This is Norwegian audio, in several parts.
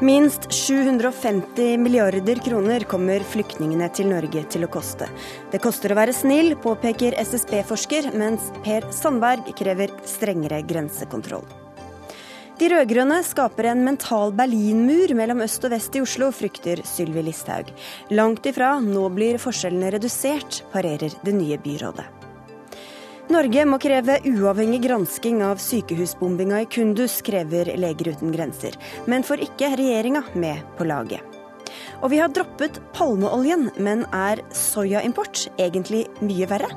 Minst 750 milliarder kroner kommer flyktningene til Norge til å koste. Det koster å være snill, påpeker SSB-forsker, mens Per Sandberg krever strengere grensekontroll. De rød-grønne skaper en mental berlinmur mellom øst og vest i Oslo, frykter Sylvi Listhaug. Langt ifra, nå blir forskjellene redusert, parerer det nye byrådet. Norge må kreve uavhengig gransking av sykehusbombinga i Kundus, krever Leger uten grenser, men får ikke regjeringa med på laget. Og vi har droppet palmeoljen, men er soyaimport egentlig mye verre?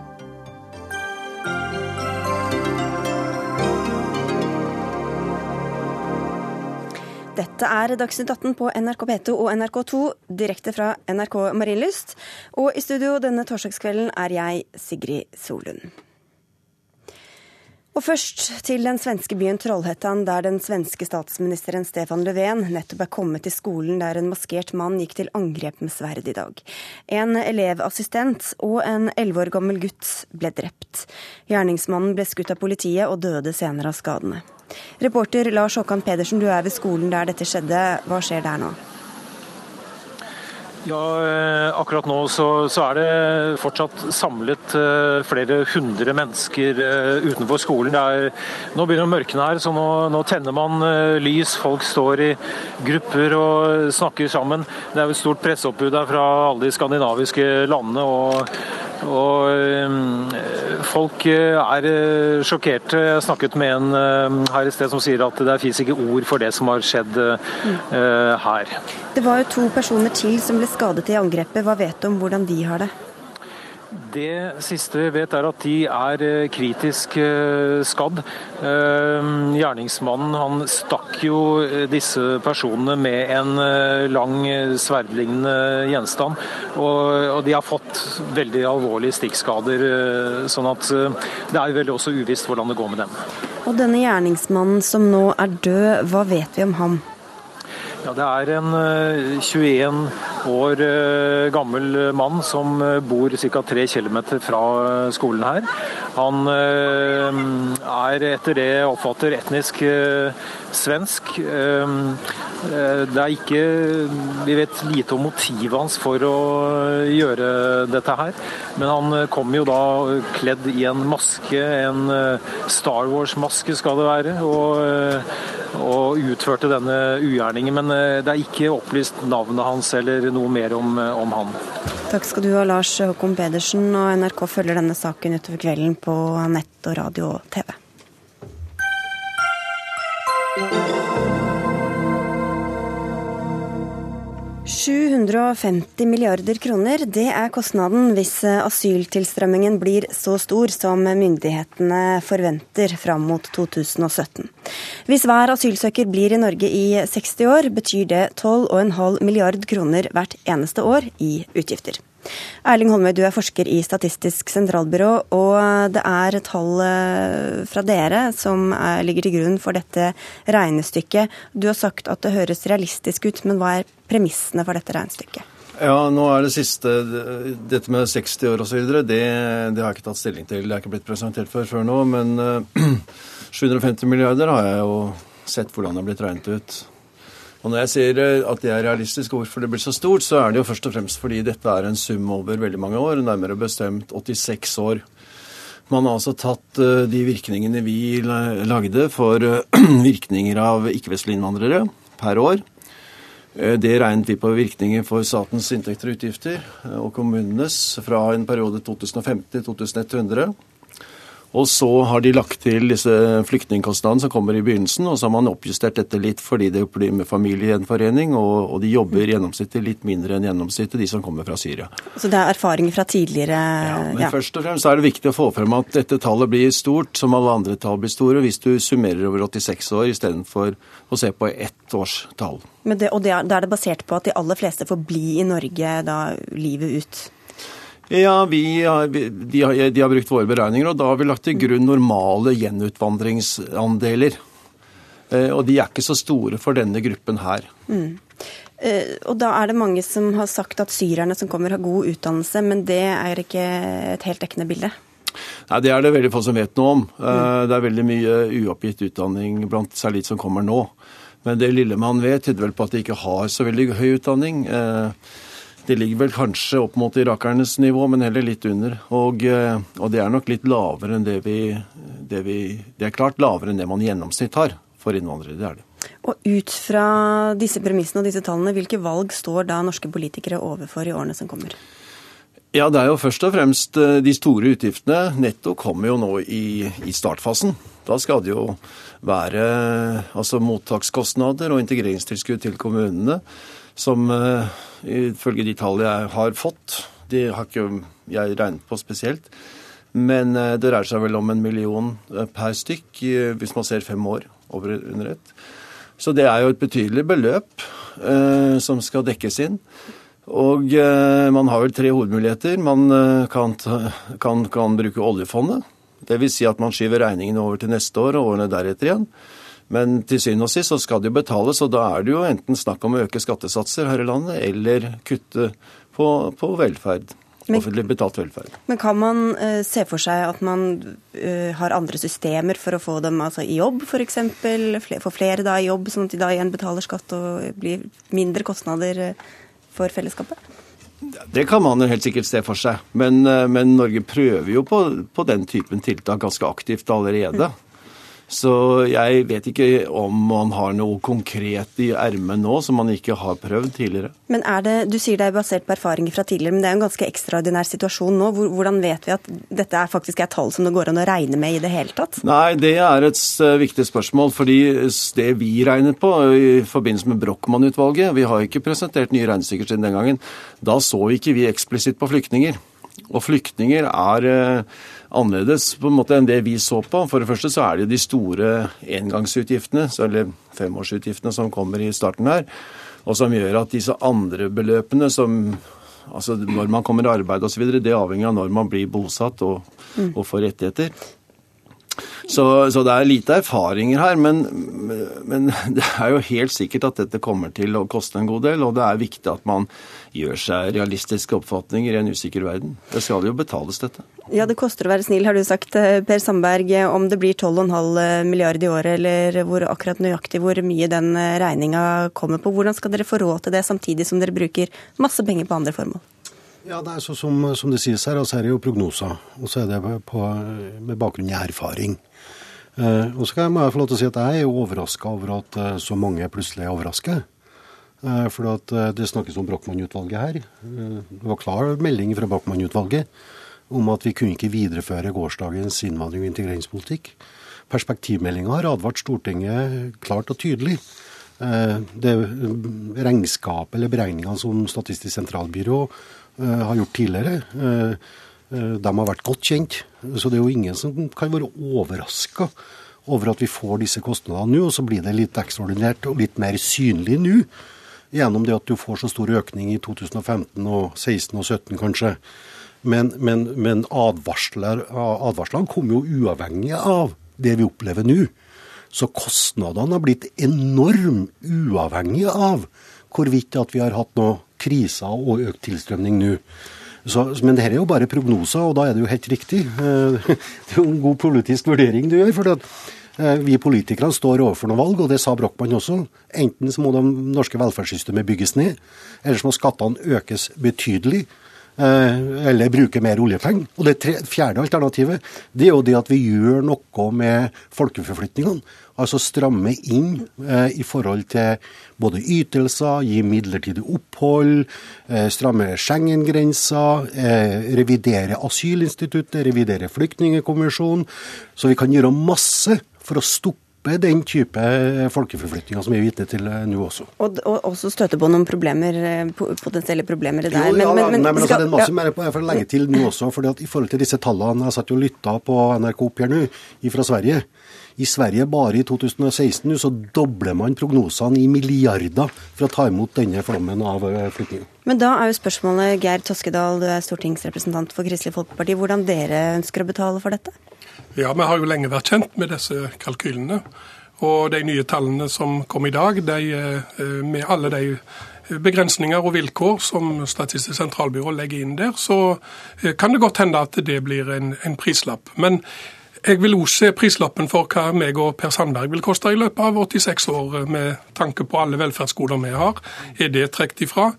Dette er Dagsnytt 18 på NRK P2 og NRK2, direkte fra NRK Marienlyst. Og i studio denne torsdagskvelden er jeg Sigrid Solund. Og først til den svenske byen Trollhättan, der den svenske statsministeren Stefan Löfven nettopp er kommet til skolen der en maskert mann gikk til angrep med sverd i dag. En elevassistent og en elleve år gammel gutt ble drept. Gjerningsmannen ble skutt av politiet og døde senere av skadene. Reporter Lars Håkan Pedersen, du er ved skolen der dette skjedde. Hva skjer der nå? Ja, eh, Akkurat nå så, så, er det fortsatt samlet uh, flere hundre mennesker uh, utenfor skolen. Er, nå begynner mørkene her, så nå, nå tenner man lys. Folk står i grupper og snakker sammen. Det er jo et stort presseoppbud her fra alle de skandinaviske landene. og og Folk er sjokkerte. Jeg snakket med en her i sted som sier at det fins ikke ord for det som har skjedd her. Det var jo to personer til som ble skadet i angrepet. Hva vet du om hvordan de har det? Det siste vi vet er at de er eh, kritisk eh, skadd. Eh, gjerningsmannen han stakk jo disse personene med en lang sverdlignende gjenstand. Og de har fått veldig alvorlige stikkskader, sånn at det er veldig også uvisst hvordan det går med dem. Og denne gjerningsmannen som nå er død, hva vet vi om ham? Ja, Det er en 21 eh, år eh, gammel mann som eh, bor ca. 3 km fra skolen her. Han er etter det jeg oppfatter etnisk svensk. Det er ikke Vi vet lite om motivet hans for å gjøre dette her. Men han kom jo da kledd i en maske, en Star Wars-maske skal det være. og og utførte denne ugjerningen. Men eh, det er ikke opplyst navnet hans eller noe mer om, eh, om han. Takk skal du ha, Lars Håkon Pedersen. Og NRK følger denne saken utover kvelden på nett og radio og TV. 750 milliarder kroner, det er kostnaden hvis asyltilstrømmingen blir så stor som myndighetene forventer fram mot 2017. Hvis hver asylsøker blir i Norge i 60 år, betyr det 12,5 milliard kroner hvert eneste år i utgifter. Erling Holmøy, du er forsker i Statistisk sentralbyrå, og det er tall eh, fra dere som er, ligger til grunn for dette regnestykket. Du har sagt at det høres realistisk ut, men hva er premissene for dette regnestykket? Ja, nå er det siste Dette med 60 år osv., det, det har jeg ikke tatt stilling til. Det er ikke blitt presentert før, før nå. Men 750 milliarder har jeg jo sett hvordan det er blitt regnet ut. Og Når jeg sier eh, at det er realistisk, hvorfor det blir så stort, så er det jo først og fremst fordi dette er en sum over veldig mange år, nærmere bestemt 86 år. Man har altså tatt eh, de virkningene vi lagde for eh, virkninger av ikke-vestlige innvandrere per år. Det regnet vi på virkninger for statens inntekter og utgifter og kommunenes fra en periode 2050 til 2100. Og så har de lagt til disse flyktningkostnadene som kommer i begynnelsen, og så har man oppjustert dette litt fordi det blir med familiegjenforening, og, og de jobber gjennomsnittet litt mindre enn gjennomsnittet, de som kommer fra Syria. Så det er erfaringer fra tidligere Ja, men ja. først og fremst er det viktig å få frem at dette tallet blir stort, som alle andre tall blir store, hvis du summerer over 86 år istedenfor å se på ett års tall. Det, og da er det basert på at de aller fleste får bli i Norge da livet ut? Ja, vi har, de, har, de, har, brukt våre beregninger, og da har vi lagt til grunn normale gjenutvandringsandeler. Eh, og de er ikke så store for denne gruppen her. Mm. Eh, og da er det mange som har sagt at syrerne som kommer har god utdannelse, men det er ikke et helt dekkende bilde? Nei, Det er det veldig få som vet noe om. Mm. Det er veldig mye uoppgitt utdanning blant særlig de som kommer nå. Men det lille man vet, tyder vel på at de ikke har så veldig høy utdanning. Eh, det ligger vel kanskje opp mot irakernes nivå, men heller litt under. Og, eh, og det er nok litt lavere enn det vi, det vi Det er klart lavere enn det man i gjennomsnitt har for innvandrere. Det er det. Og ut fra disse premissene og disse tallene, hvilke valg står da norske politikere overfor i årene som kommer? Ja, det er jo først og fremst eh, de store utgiftene. Netto kommer jo nå i, i startfasen. Da skal det jo være altså mottakskostnader og integreringstilskudd til kommunene, som ifølge de tallene jeg har fått, de har ikke jeg regnet på spesielt, men uh, det dreier seg vel om en million per stykk hvis man ser fem år over under ett. Så det er jo et betydelig beløp eh, som skal dekkes inn. Og eh, man har vel tre hovedmuligheter. Man eh, kan, kan, kan, bruke oljefondet. Dvs. Si at man skyver regningene over til neste år og årene deretter igjen. Men til syvende og sist så skal det jo betales, og da er det jo enten snakk om å øke skattesatser her i landet, eller kutte på, på velferd men, offentlig betalt velferd. Men kan man uh, se for seg at man uh, har andre systemer for å få dem altså, i jobb, f.eks.? Få flere da i jobb, sånn at de da igjen betaler skatt og blir mindre kostnader uh, for fellesskapet? Det kan man helt sikkert se for seg, men, men Norge prøver jo på, på, den typen tiltak ganske aktivt allerede. Mm. Så jeg vet ikke om man har noe konkret i ermet nå som man ikke har prøvd tidligere. Men er det, Du sier det er basert på erfaringer fra tidligere, men det er en ganske ekstraordinær situasjon nå. Hvordan vet vi at dette er faktisk er tall som det går an å regne med i det hele tatt? Nei, det er et eh, viktig spørsmål. fordi det vi regnet på i forbindelse med Brochmann-utvalget Vi har ikke presentert nye regnestykker siden den gangen. Da så ikke vi eksplisitt på flyktninger. Og flyktninger er eh, annerledes på en måte enn det vi så på. For det første så er det jo de store engangsutgiftene, eller femårsutgiftene som kommer i starten her, og som gjør at disse andre beløpene som Altså når man kommer i arbeid osv., det avhenger av når man blir bosatt og, og får rettigheter. Så, så, det er lite erfaringer her, men, men, det er jo helt sikkert at dette kommer til å koste en god del. Og det er viktig at man gjør seg realistiske oppfatninger i en usikker verden. Det skal jo betales, dette. Ja, det koster å være snill, har du sagt, eh, Per Sandberg. Om det blir 12,5 milliarder i året, eller hvor akkurat nøyaktig hvor mye den eh, regninga kommer på, hvordan skal dere få råd til det, samtidig som dere bruker masse penger på andre formål? Ja, det er så som, som det sies her, altså her er jo prognoser. Og så er det på, med bakgrunn i erfaring. Eh, og så må jeg få lov til å si at jeg er jo overraska over at eh, så mange plutselig er overrasket. Eh, for at eh, det snakkes om Brochmann-utvalget her. Eh, det var klar melding fra Brochmann-utvalget om at vi kunne ikke videreføre gårsdagens innvandring- og integreringspolitikk. Perspektivmeldinga har advart Stortinget klart og tydelig. Det regnskapet eller beregningene som Statistisk sentralbyrå har gjort tidligere. Eh, eh, de har vært godt kjent. Så det er jo ingen som kan være overraska over at vi får disse kostnadene nå. Og så blir det litt ekstraordinært og litt mer synlig nå. Gjennom det at du får så stor økning i 2015 og 16 og 17 kanskje. Men, men, men advarslene kommer jo uavhengig av det vi opplever nå. Så kostnadene har blitt enormt uavhengig av hvorvidt at vi har hatt noe kriser og økt tilstrømning nå. Så, men dette er jo bare prognoser, og da er det jo helt riktig. Det er jo en god politisk vurdering du gjør. for eh, vi politikere står overfor noen valg, og det sa Brochmann også. Enten så må det norske velferdssystemet bygges ned, eller så må skattene økes betydelig. Eh, eller bruke mer oljepenger. Og det fjerde alternativet det er jo det at vi gjør noe med folkeforflytningene. Altså stramme inn eh, i forhold til både ytelser, gi midlertidig opphold, eh, stramme Schengen-grensa, eh, revidere asylinstituttet, revidere flyktningkonvensjonen. Så vi kan gjøre masse for å stoppe den type folkeforflytninger som vi er vitne til eh, nå også. Og, og også støte på noen problemer, eh, potensielle problemer der. Jo, ja, men, men, men, nei, men altså, det er masse masse mer på, jeg får legge til nå også, fordi at i forhold til disse tallene Jeg satt jo og lytta på NRK opp her nå, fra Sverige. I Sverige bare i 2016 så dobler man prognosene i milliarder for å ta imot denne flommen av eh, flyktninger. Men da er jo spørsmålet, Geir Toskedal, du er stortingsrepresentant for Kristelig Folkeparti, hvordan dere ønsker å betale for dette? Ja, vi har jo lenge vært kjent med disse kalkylene. Og de nye tallene som kom i dag, de, eh, med alle de begrensninger og vilkår som Statistisk sentralbyrå legger inn der, så eh, kan det godt hende at det blir en, en prislapp. Men Jeg vil også se prislappen for hva meg og Per Sandberg vil koste i løpet av 86 år, eh, med tanke på alle velferdsgoder vi har. Er det trukket ifra?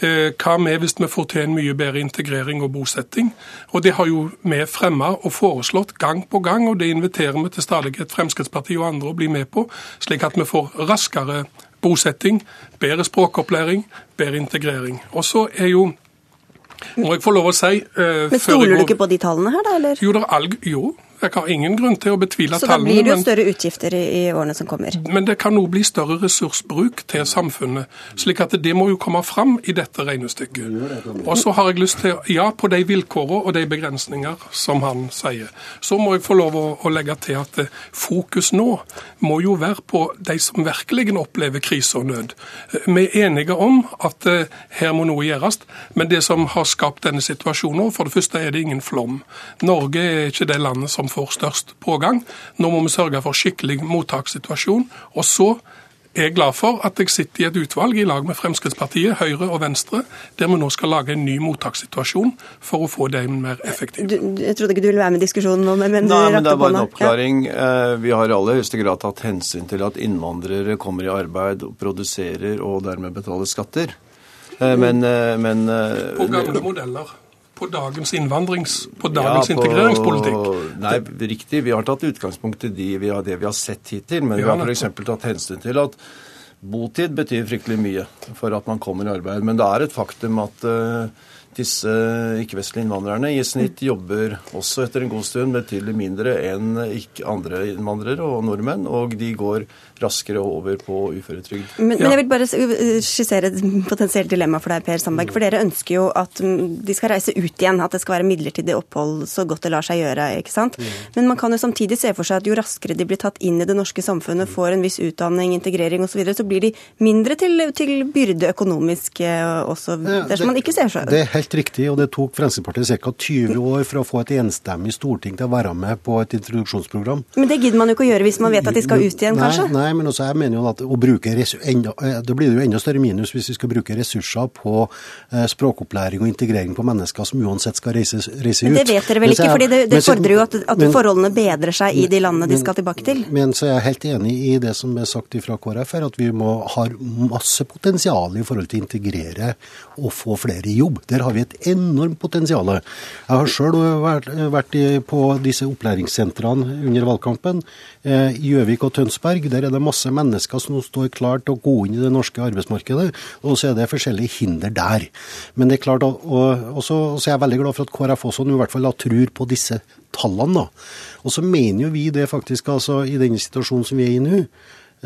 Eh, hva med hvis vi får til en mye bedre integrering og bosetting? Og Det har jo vi fremma og foreslått gang på gang, og det inviterer vi til stadighet Fremskrittspartiet og andre å bli med på, slik at vi får raskere bosetting, bedre språkopplæring, bedre integrering. Og så er jo må jeg få lov å si uh, Men Stoler du ikke på de tallene her, da? eller? Jo, det er all, jo, jeg har ingen grunn til å betvile tallene. Så da blir det jo større utgifter i, i, årene som kommer? Men det kan òg bli større ressursbruk til samfunnet. slik at det må jo komme fram i dette regnestykket. Og så har jeg lyst til, ja, på de vilkårene og de begrensninger som han sier. Så må jeg få lov å, å legge til at eh, fokus nå må jo være på de som virkelig opplever krise og nød. Eh, vi er enige om at uh, her må noe gjøres, men det som har skapt denne situasjonen, for det første er det ingen flom. Norge er ikke det landet som får størst pågang. Nå må vi sørge for skikkelig mottakssituasjon. Og så er jeg glad for at jeg sitter i et utvalg i lag med Fremskrittspartiet, Høyre og Venstre, der vi nå skal lage en ny mottakssituasjon for å få den mer effektiv. Du, jeg trodde ikke du ville være med i diskusjonen nå, men, men Nei, men det er bare en oppklaring. Ja. Eh, vi har i aller høyeste grad tatt hensyn til at innvandrere kommer i arbeid, og produserer og dermed betaler skatter. Eh, men, eh, men På gamle modeller på dagens innvandrings... på dagens ja, på, integreringspolitikk? Nei, riktig. Vi har tatt utgangspunkt i de, vi har, det vi har sett hittil. Men ja, vi har f.eks. tatt hensyn til at botid betyr fryktelig mye for at man kommer i arbeid. Men det er et faktum at uh, disse ikke-vestlige innvandrerne i snitt jobber også etter en god stund betydelig mindre enn andre innvandrere og nordmenn, og de går raskere over på uføretrygd. Men, ja. men, jeg vil bare skissere et potensielt dilemma for deg, Per Sandberg. For dere ønsker jo at de skal reise ut igjen, at det skal være midlertidig opphold så godt det lar seg gjøre. ikke sant? Mm. Men man kan jo samtidig se for seg at jo raskere de blir tatt inn i det norske samfunnet, får en viss utdanning, integrering osv., så, videre, så blir de mindre til, til byrde økonomisk også, ja, dersom man ikke ser seg Det er helt riktig, og det tok Fremskrittspartiet ca. 20 år for å få et enstemmig storting til å være med på et introduksjonsprogram. Men det gidder man jo ikke å gjøre hvis man vet at de skal ut igjen, nei, kanskje? Nei, men også jeg mener jo at å bruke enda, eh, Da blir det jo enda større minus hvis vi skal bruke ressurser på eh, språkopplæring og integrering på mennesker som uansett skal reise, reise ut. Men det vet dere vel ikke, for det, det fordrer jo at, at men, forholdene bedrer seg i de landene de skal tilbake til? Men så er jeg helt enig i det som er sagt fra KrF her, at vi må ha masse potensial i forhold til å integrere og få flere i jobb. Der har vi et enormt potensial. Jeg har sjøl vært, på disse opplæringssentrene under valgkampen eh, i Gjøvik og Tønsberg. Der er det masse mennesker som står klare til å gå inn i det norske arbeidsmarkedet, og så er det forskjellige hinder der. Men det er klart, og, så, er jeg veldig glad for at KrF også nå i hvert fall tror på disse tallene. da. Og så mener jo vi det faktisk, altså i den situasjonen som vi er i nå,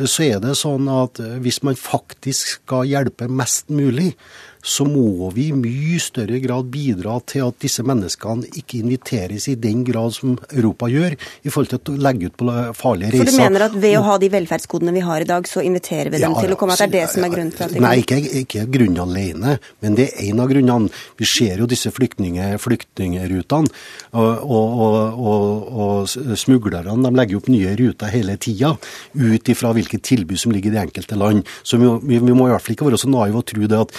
så er det sånn at hvis man faktisk skal hjelpe mest mulig, så må vi i mye større grad bidra til at disse menneskene ikke inviteres i den grad som Europa gjør, i forhold til å legge ut på farlige reiser. For du mener at ved å ha de velferdsgodene vi har i dag, så inviterer vi dem ja, til å komme? At det er det som er grunnen til at de Nei, ikke, ikke grunnen alene, men det er en av grunnene. Vi ser jo disse flyktningerutene, og, og, og, og smuglerne de legger opp nye ruter hele tida, ut ifra hvilke tilbud som ligger i de enkelte land. Så vi, vi, vi må i hvert fall ikke være så naive og tro det at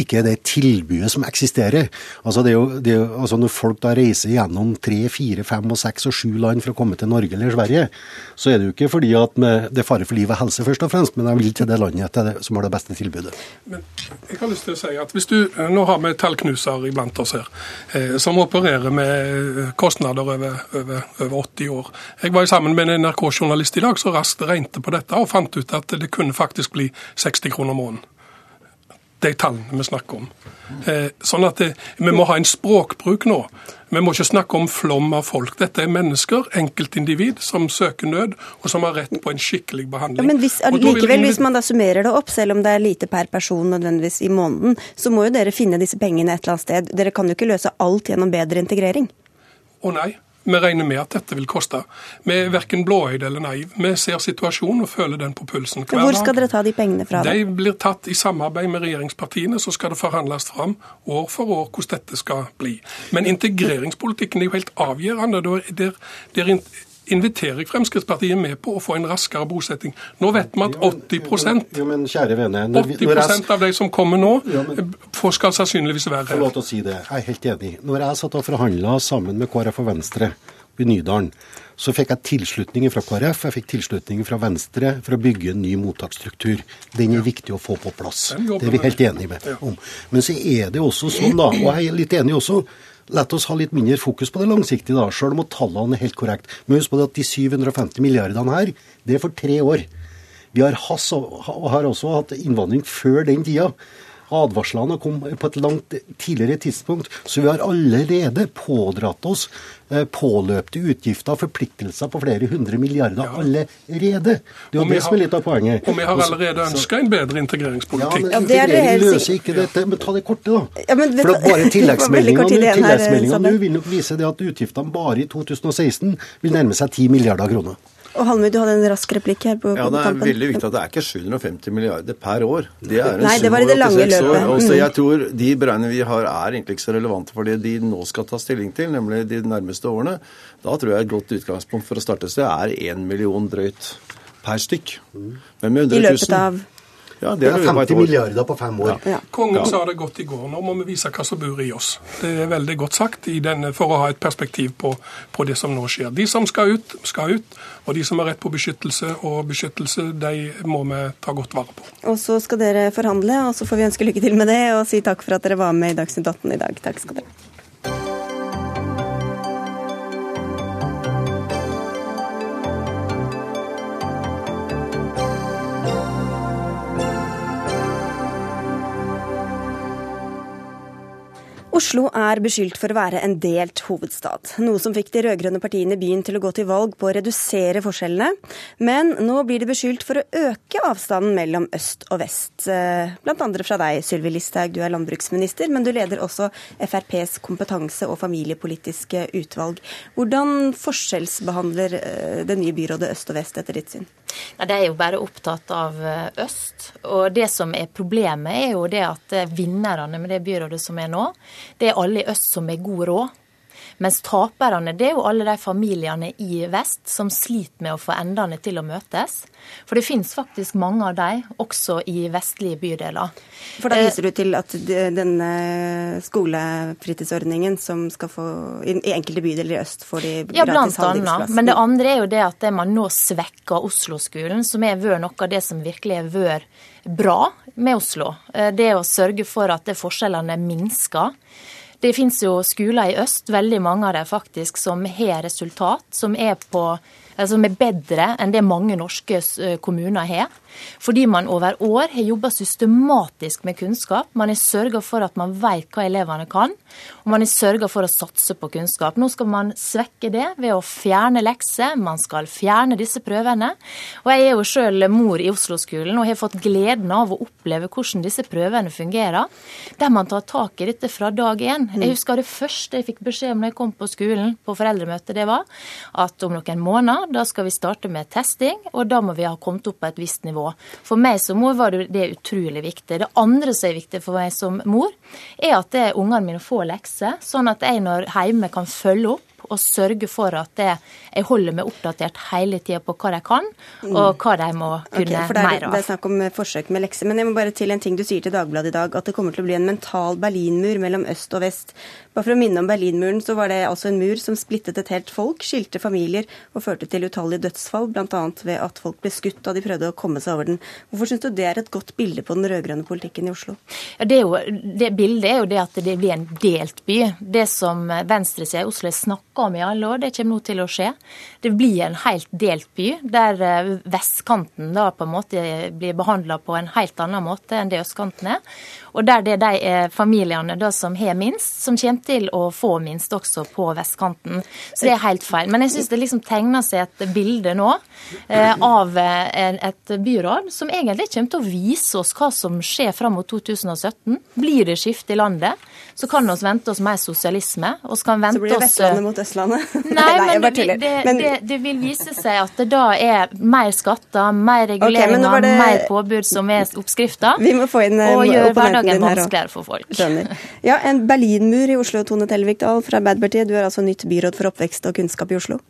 ikke det tilbudet som eksisterer. Altså, det er jo, det er jo, altså Når folk da reiser gjennom tre, fire, fem, og seks og sju land for å komme til Norge eller Sverige, så er det jo ikke fordi at det er fare for liv og helse, først og fremst, men de vil til det landet til det, som har det beste tilbudet. Men jeg har lyst til å si at hvis du, Nå har vi tallknuser iblant oss her, eh, som opererer med kostnader over, over, over 80 år. Jeg var sammen med en NRK-journalist i dag som raskt regnet på dette og fant ut at det kunne faktisk bli 60 kroner måneden de tallene vi snakker om. Eh, sånn at det, Vi må ha en språkbruk nå. Vi må ikke snakke om flom av folk. Dette er mennesker, enkeltindivid, som søker nød, og som har rett på en skikkelig behandling. Ja, men hvis, likevel, hvis man da summerer det opp, selv om det er lite per person nødvendigvis i måneden, så må jo dere finne disse pengene et eller annet sted. Dere kan jo ikke løse alt gjennom bedre integrering? Å nei. Vi regner med at dette vil koste. Vi er verken blåøyde eller naiv. Vi ser situasjonen og føler den på pulsen hver dag. Hvor skal dere ta de pengene fra? De blir tatt i samarbeid med regjeringspartiene. Så skal det forhandles fram år for år hvordan dette skal bli. Men integreringspolitikken er jo helt avgjørende. Der, der inviterer jeg Fremskrittspartiet med på å få en raskere bosetting. Nå vet vi at 80 jo, men, kjære vene, 80% av de som kommer nå, skal sannsynligvis være her. Få lov til å si det. Jeg er helt enig. Når jeg satt og forhandla sammen med KrF og Venstre i Nydalen, så fikk jeg tilslutning fra KrF, jeg fikk tilslutning fra Venstre for å bygge en ny mottaksstruktur. Den er viktig å få på plass. Det er vi helt enige med om. Men så er det også sånn, da, og jeg er litt enig også, La oss ha litt mindre fokus på det langsiktige, da, selv om tallene er helt korrekte. Men husk på at de 750 milliardene her, det er for tre år. Vi har, has, har også hatt innvandring før den tida. Advarslene kom på et langt tidligere tidspunkt. Så vi har allerede pådratt oss eh, påløpte utgifter og forpliktelser på flere hundre milliarder ja. allerede. Det er jo det som er litt av poenget. Og vi har allerede ønska en bedre integreringspolitikk. Ja, men Integrering løser ikke dette. Men ta det korte, da. Ja, men, For bare tilleggsmeldinga nå vil nok vise det at utgiftene bare i 2016 vil nærme seg 10 milliarder kroner. Og Halmøy, du hadde en rask replikk her på, ja, Det er veldig viktig at det er ikke 750 milliarder per år. Det er en Nei, det var i det lange løpet. År. Også, mm. jeg tror De beregningene vi har er egentlig ikke så relevante for det de nå skal ta stilling til, nemlig de nærmeste årene. Da tror jeg et godt utgangspunkt for å starte seg er 1 million drøyt per stykk. Men med 100 000 I løpet av ja, det er 50 milliarder på fem år. Ja. Kongen ja. sa det godt i går. Nå må vi vise hva som bor i oss. Det er veldig godt sagt denne, for å ha et perspektiv på, på, det som nå skjer. De som skal ut, skal ut. Og de som har rett på beskyttelse og beskyttelse, de må vi ta godt vare på. Og så skal dere forhandle, og så får vi ønske lykke til med det, og si takk for at dere var med i Dagsnytt 18 i dag. Takk skal dere ha. Oslo er beskyldt for å være en delt hovedstad, noe som fikk de rød-grønne partiene i byen til å gå til valg på å redusere forskjellene. Men nå blir de beskyldt for å øke avstanden mellom øst og vest. Eh, blant andre fra deg, Sylvi Listhaug, du er landbruksminister, men du leder også FrPs kompetanse- og familiepolitiske utvalg. Hvordan forskjellsbehandler eh, det nye byrådet øst og vest etter ditt syn? Nei, De er jo bare opptatt av eh, øst. Og det som er problemet, er jo det at eh, vinnerne med det byrådet som er nå, det er alle i øst som har god råd. Mens taperne det er jo alle de familiene i vest som sliter med å få endene til å møtes. For det finnes faktisk mange av dem, også i vestlige bydeler. For da viser du til at denne skolefritidsordningen som skal få i enkelte bydeler i øst får de gratis ja, blant annet. Men det andre er jo det at man nå svekker Oslo-skolen, som er vært noe av det som virkelig har vært bra med Oslo. Eh, det å sørge for at forskjellene minsker. Det finnes jo skoler i øst, veldig mange av dem faktisk, som har resultat, som er på som er bedre enn det mange norske kommuner har. Fordi man over år har jobba systematisk med kunnskap. Man har sørga for at man vet hva elevene kan, og man har sørga for å satse på kunnskap. Nå skal man svekke det ved å fjerne lekser, man skal fjerne disse prøvene. Og jeg er jo sjøl mor i Oslo-skolen og har fått gleden av å oppleve hvordan disse prøvene fungerer. Der man tar tak i dette fra dag én. Jeg husker det første jeg fikk beskjed om da jeg kom på skolen på foreldremøte, det var at om noen måneder da skal vi starte med testing, og da må vi ha kommet opp på et visst nivå. For meg som mor var det utrolig viktig. Det andre som er viktig for meg som mor, er at ungene mine får lekser, sånn at jeg når hjemme kan følge opp og sørge for at det, jeg holder meg oppdatert hele tida på hva de kan, og hva de må kunne okay, for det er, mer av. Det er snakk om forsøk med lekser. Men jeg må bare til en ting du sier til Dagbladet i dag, at det kommer til å bli en mental Berlinmur mellom øst og vest. Bare for å minne om Berlinmuren, så var det altså en mur som splittet et helt folk, skilte familier og førte til utallige dødsfall, bl.a. ved at folk ble skutt da de prøvde å komme seg over den. Hvorfor syns du det er et godt bilde på den rød-grønne politikken i Oslo? Ja, det, jo, det, bildet er jo det at det blir en delt by. Det som venstresida i Oslo har snakka om i alle år, det kommer nå til å skje. Det blir en helt delt by, der eh, vestkanten da på en måte blir behandla på en helt annen måte enn det østkanten er. Og der det er de eh, familiene da som har minst, som kommer til å få minst også på vestkanten. Så det er helt feil. Men jeg syns det liksom tegner seg et bilde nå eh, av et byråd som egentlig kommer til å vise oss hva som skjer fram mot 2017. Blir det skifte i landet, så kan vi vente oss mer sosialisme. Og så, kan vente så blir det Vestlandet mot Østlandet? Nei, Nei men, det, det, det, det, vil vise seg at det da er mer skatter, mer reguleringer, okay, mer påbud som er oppskrifta. Og gjør hverdagen vanskeligere for folk. Skjønner. Ja, En Berlinmur i Oslo, Tone Tellevik Dahl fra Arbeiderpartiet. Du er altså nytt byråd for oppvekst og kunnskap i Oslo.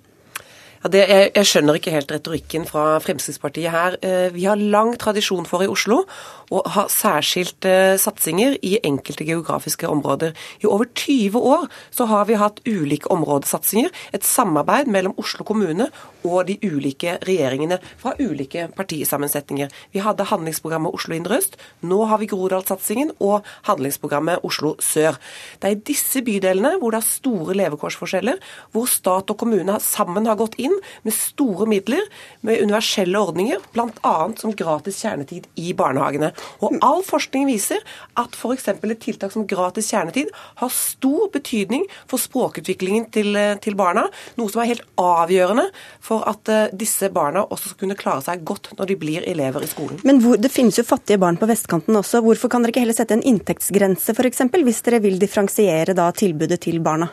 Ja, det, jeg, jeg, skjønner ikke helt retorikken fra Fremskrittspartiet her. Eh, vi har lang tradisjon for i Oslo å ha særskilte eh, satsinger i enkelte geografiske områder. I over 20 år så har vi hatt ulike områdesatsinger. Et samarbeid mellom Oslo kommune og de ulike regjeringene fra ulike partisammensetninger. Vi hadde handlingsprogrammet Oslo indre øst. Nå har vi Groruddalssatsingen og handlingsprogrammet Oslo sør. Det er i disse bydelene hvor det er store levekårsforskjeller, hvor stat og kommune sammen har gått inn med store midler, med universelle ordninger, bl.a. som gratis kjernetid i barnehagene. Og all forskning viser at f.eks. et tiltak som gratis kjernetid har stor betydning for språkutviklingen til, til barna, noe som er helt avgjørende for at uh, disse barna også skal kunne klare seg godt når de blir elever i skolen. Men hvor, det finnes jo fattige barn på vestkanten også. Hvorfor kan dere ikke heller sette en inntektsgrense f.eks., hvis dere vil differensiere da tilbudet til barna?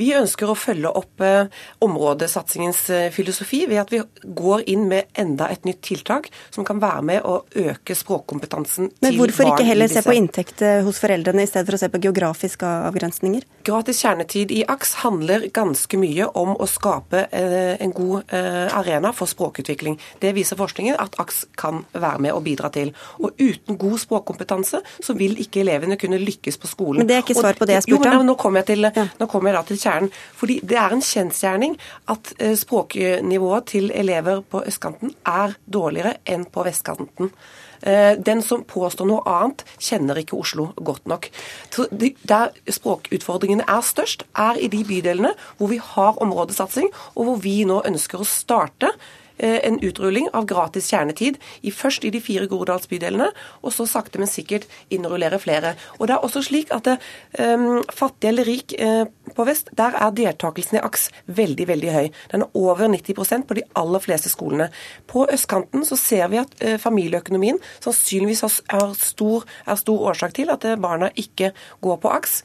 Vi ønsker å følge opp eh, områdesatsingens eh, filosofi ved at vi går inn med enda et nytt tiltak som kan være med å øke språkkompetansen til barn. Men hvorfor ikke heller se på inntekt eh, hos foreldrene i stedet for å se på geografiske avgrensninger? Gratis kjernetid i AKS handler ganske mye om å skape en god arena for språkutvikling. Det viser forskningen at AKS kan være med og bidra til. Og uten god språkkompetanse så vil ikke elevene kunne lykkes på skolen. Men det er ikke svar på det jeg spurte om. Nå kommer jeg til, nå kommer jeg da til kjernen. Fordi det er en kjensgjerning at eh, språknivået til elever på østkanten er dårligere enn på vestkanten. Eh, den som påstår noe annet, kjenner ikke Oslo godt nok. Der språkutfordringene er størst, er i de bydelene hvor vi har områdesatsing, og hvor vi nå ønsker å starte en utrulling av gratis kjernetid, først i de fire Groruddalsbydelene, og så sakte, men sikkert innrullere flere. Og det er også slik at det, um, fattig eller rik uh, på vest, der er deltakelsen i AKS veldig, veldig høy. Den er over 90% på de aller fleste skolene. På østkanten så ser vi at uh, familieøkonomien sannsynligvis er stor, er stor årsak til at barna ikke går på AKS.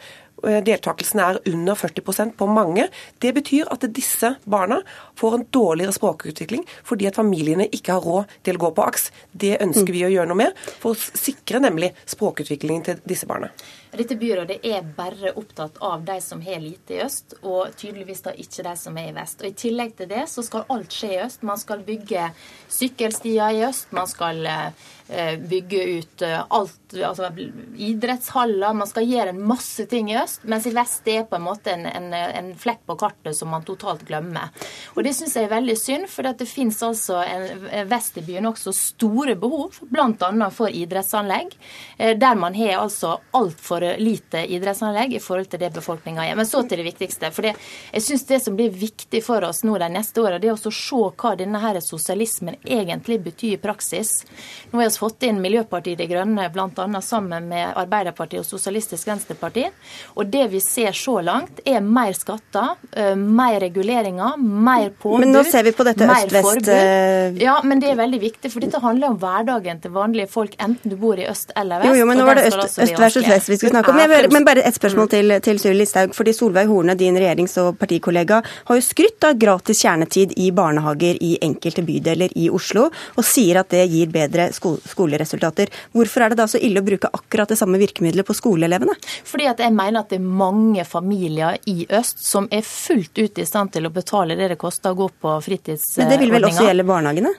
Eh, deltakelsen er under 40% på mange. Det betyr at disse barna får en dårligere språkutvikling fordi at familiene ikke har råd til å gå på AKS. Det ønsker vi å gjøre noe med, for å sikre nemlig språkutviklingen til disse barna. Dette byrådet er bare opptatt av de som har lite i øst, og tydeligvis da ikke de som er i vest. Og I tillegg til det så skal alt skje i øst. Man skal bygge sykkelstier i øst. Man skal eh, bygge ut eh, alt, altså idrettshaller. Man skal gjøre en masse ting i øst, mens i vest det er på en måte en, en, en flekk på kartet som man totalt glemmer. Og Det syns jeg er veldig synd, for det finnes altså en, vest i byen også store behov, bl.a. for idrettsanlegg, eh, der man har altså altfor for lite idrettsanlegg i forhold til det befolkninga er. Men så til det viktigste. for det, Jeg syns det som blir viktig for oss nå de neste åra, det er å se hva denne her sosialismen egentlig betyr i praksis. Nå har vi fått inn Miljøpartiet De Grønne bl.a. sammen med Arbeiderpartiet og Sosialistisk Venstreparti. Og det vi ser så langt, er mer skatter, eh, mer reguleringer, mer påbud, Men nå ser vi på dette øst-vest eh, Ja, men det er veldig viktig, for dette handler om hverdagen til vanlige folk, enten du bor i øst eller vest. Jo, jo, men nå var det øst-vest øst, versus vest vi snakke om. Bare, men bare et spørsmål til, til Suri Listhaug. fordi Solveig Horne, din regjerings- og partikollega, har jo skrytt av gratis kjernetid i barnehager i enkelte bydeler i Oslo, og sier at det gir bedre skoleresultater. Hvorfor er det da så ille å bruke akkurat det samme virkemidlet på skoleelevene? Fordi at jeg mener at det er mange familier i øst som er fullt ut i stand til å betale det det koster å gå på fritidsordninger. Men det vil vel også gjelde barnehagene?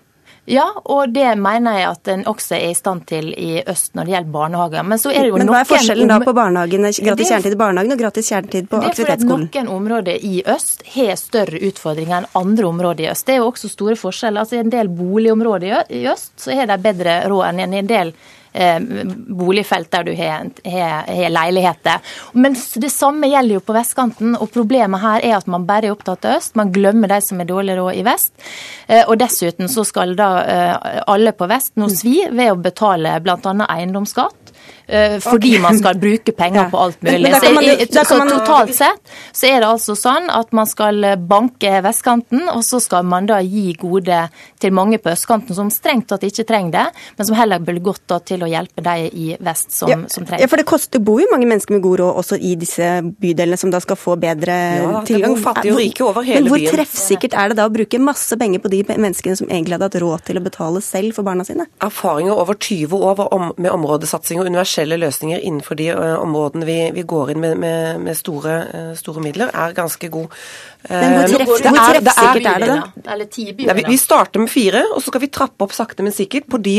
Ja, og det mener jeg at en også er i stand til i øst når det gjelder barnehager. Men så er det jo Men hva er forskjellen da på gratis kjernetid i barnehagen og gratis kjernetid på aktivitetsskolen? Det er fordi noen områder i øst har større utfordringer enn andre områder i øst. Det er jo også store forskjeller. Altså I en del boligområder i øst så har de bedre råd enn i en del Eh, boligfelt der du har, leiligheter. Men det samme gjelder jo på vestkanten. og Problemet her er at man bare er opptatt av øst. Man glemmer de som er dårlig råd i vest. Eh, og dessuten så skal da eh, alle på vest nå svi ved å betale bl.a. eiendomsskatt. Fordi okay. man skal bruke penger på alt mulig. Man, så, så, totalt sett så er det altså sånn at man skal banke vestkanten, og så skal man da gi gode til mange på østkanten som strengt tatt ikke trenger det, men som heller burde gått da til å hjelpe de i vest som, ja, som trenger. Ja, for det koster, bor jo mange mennesker med god råd også i disse bydelene som da skal få bedre ja, tilgang. Det bor fattige og rike over hele byen. Men hvor treffsikkert er det da å bruke masse penger på de menneskene som egentlig hadde hatt råd til å betale selv for barna sine? Erfaringer over 20 år med områdesatsing og universell universelle løsninger innenfor de områdene vi, vi går inn med, med, med store, store, midler, er ganske god. Men hvor, hvor treffsikkert er det, da? Eller ti byer? vi, vi, starter med fire, og så skal vi trappe opp sakte, men sikkert på de,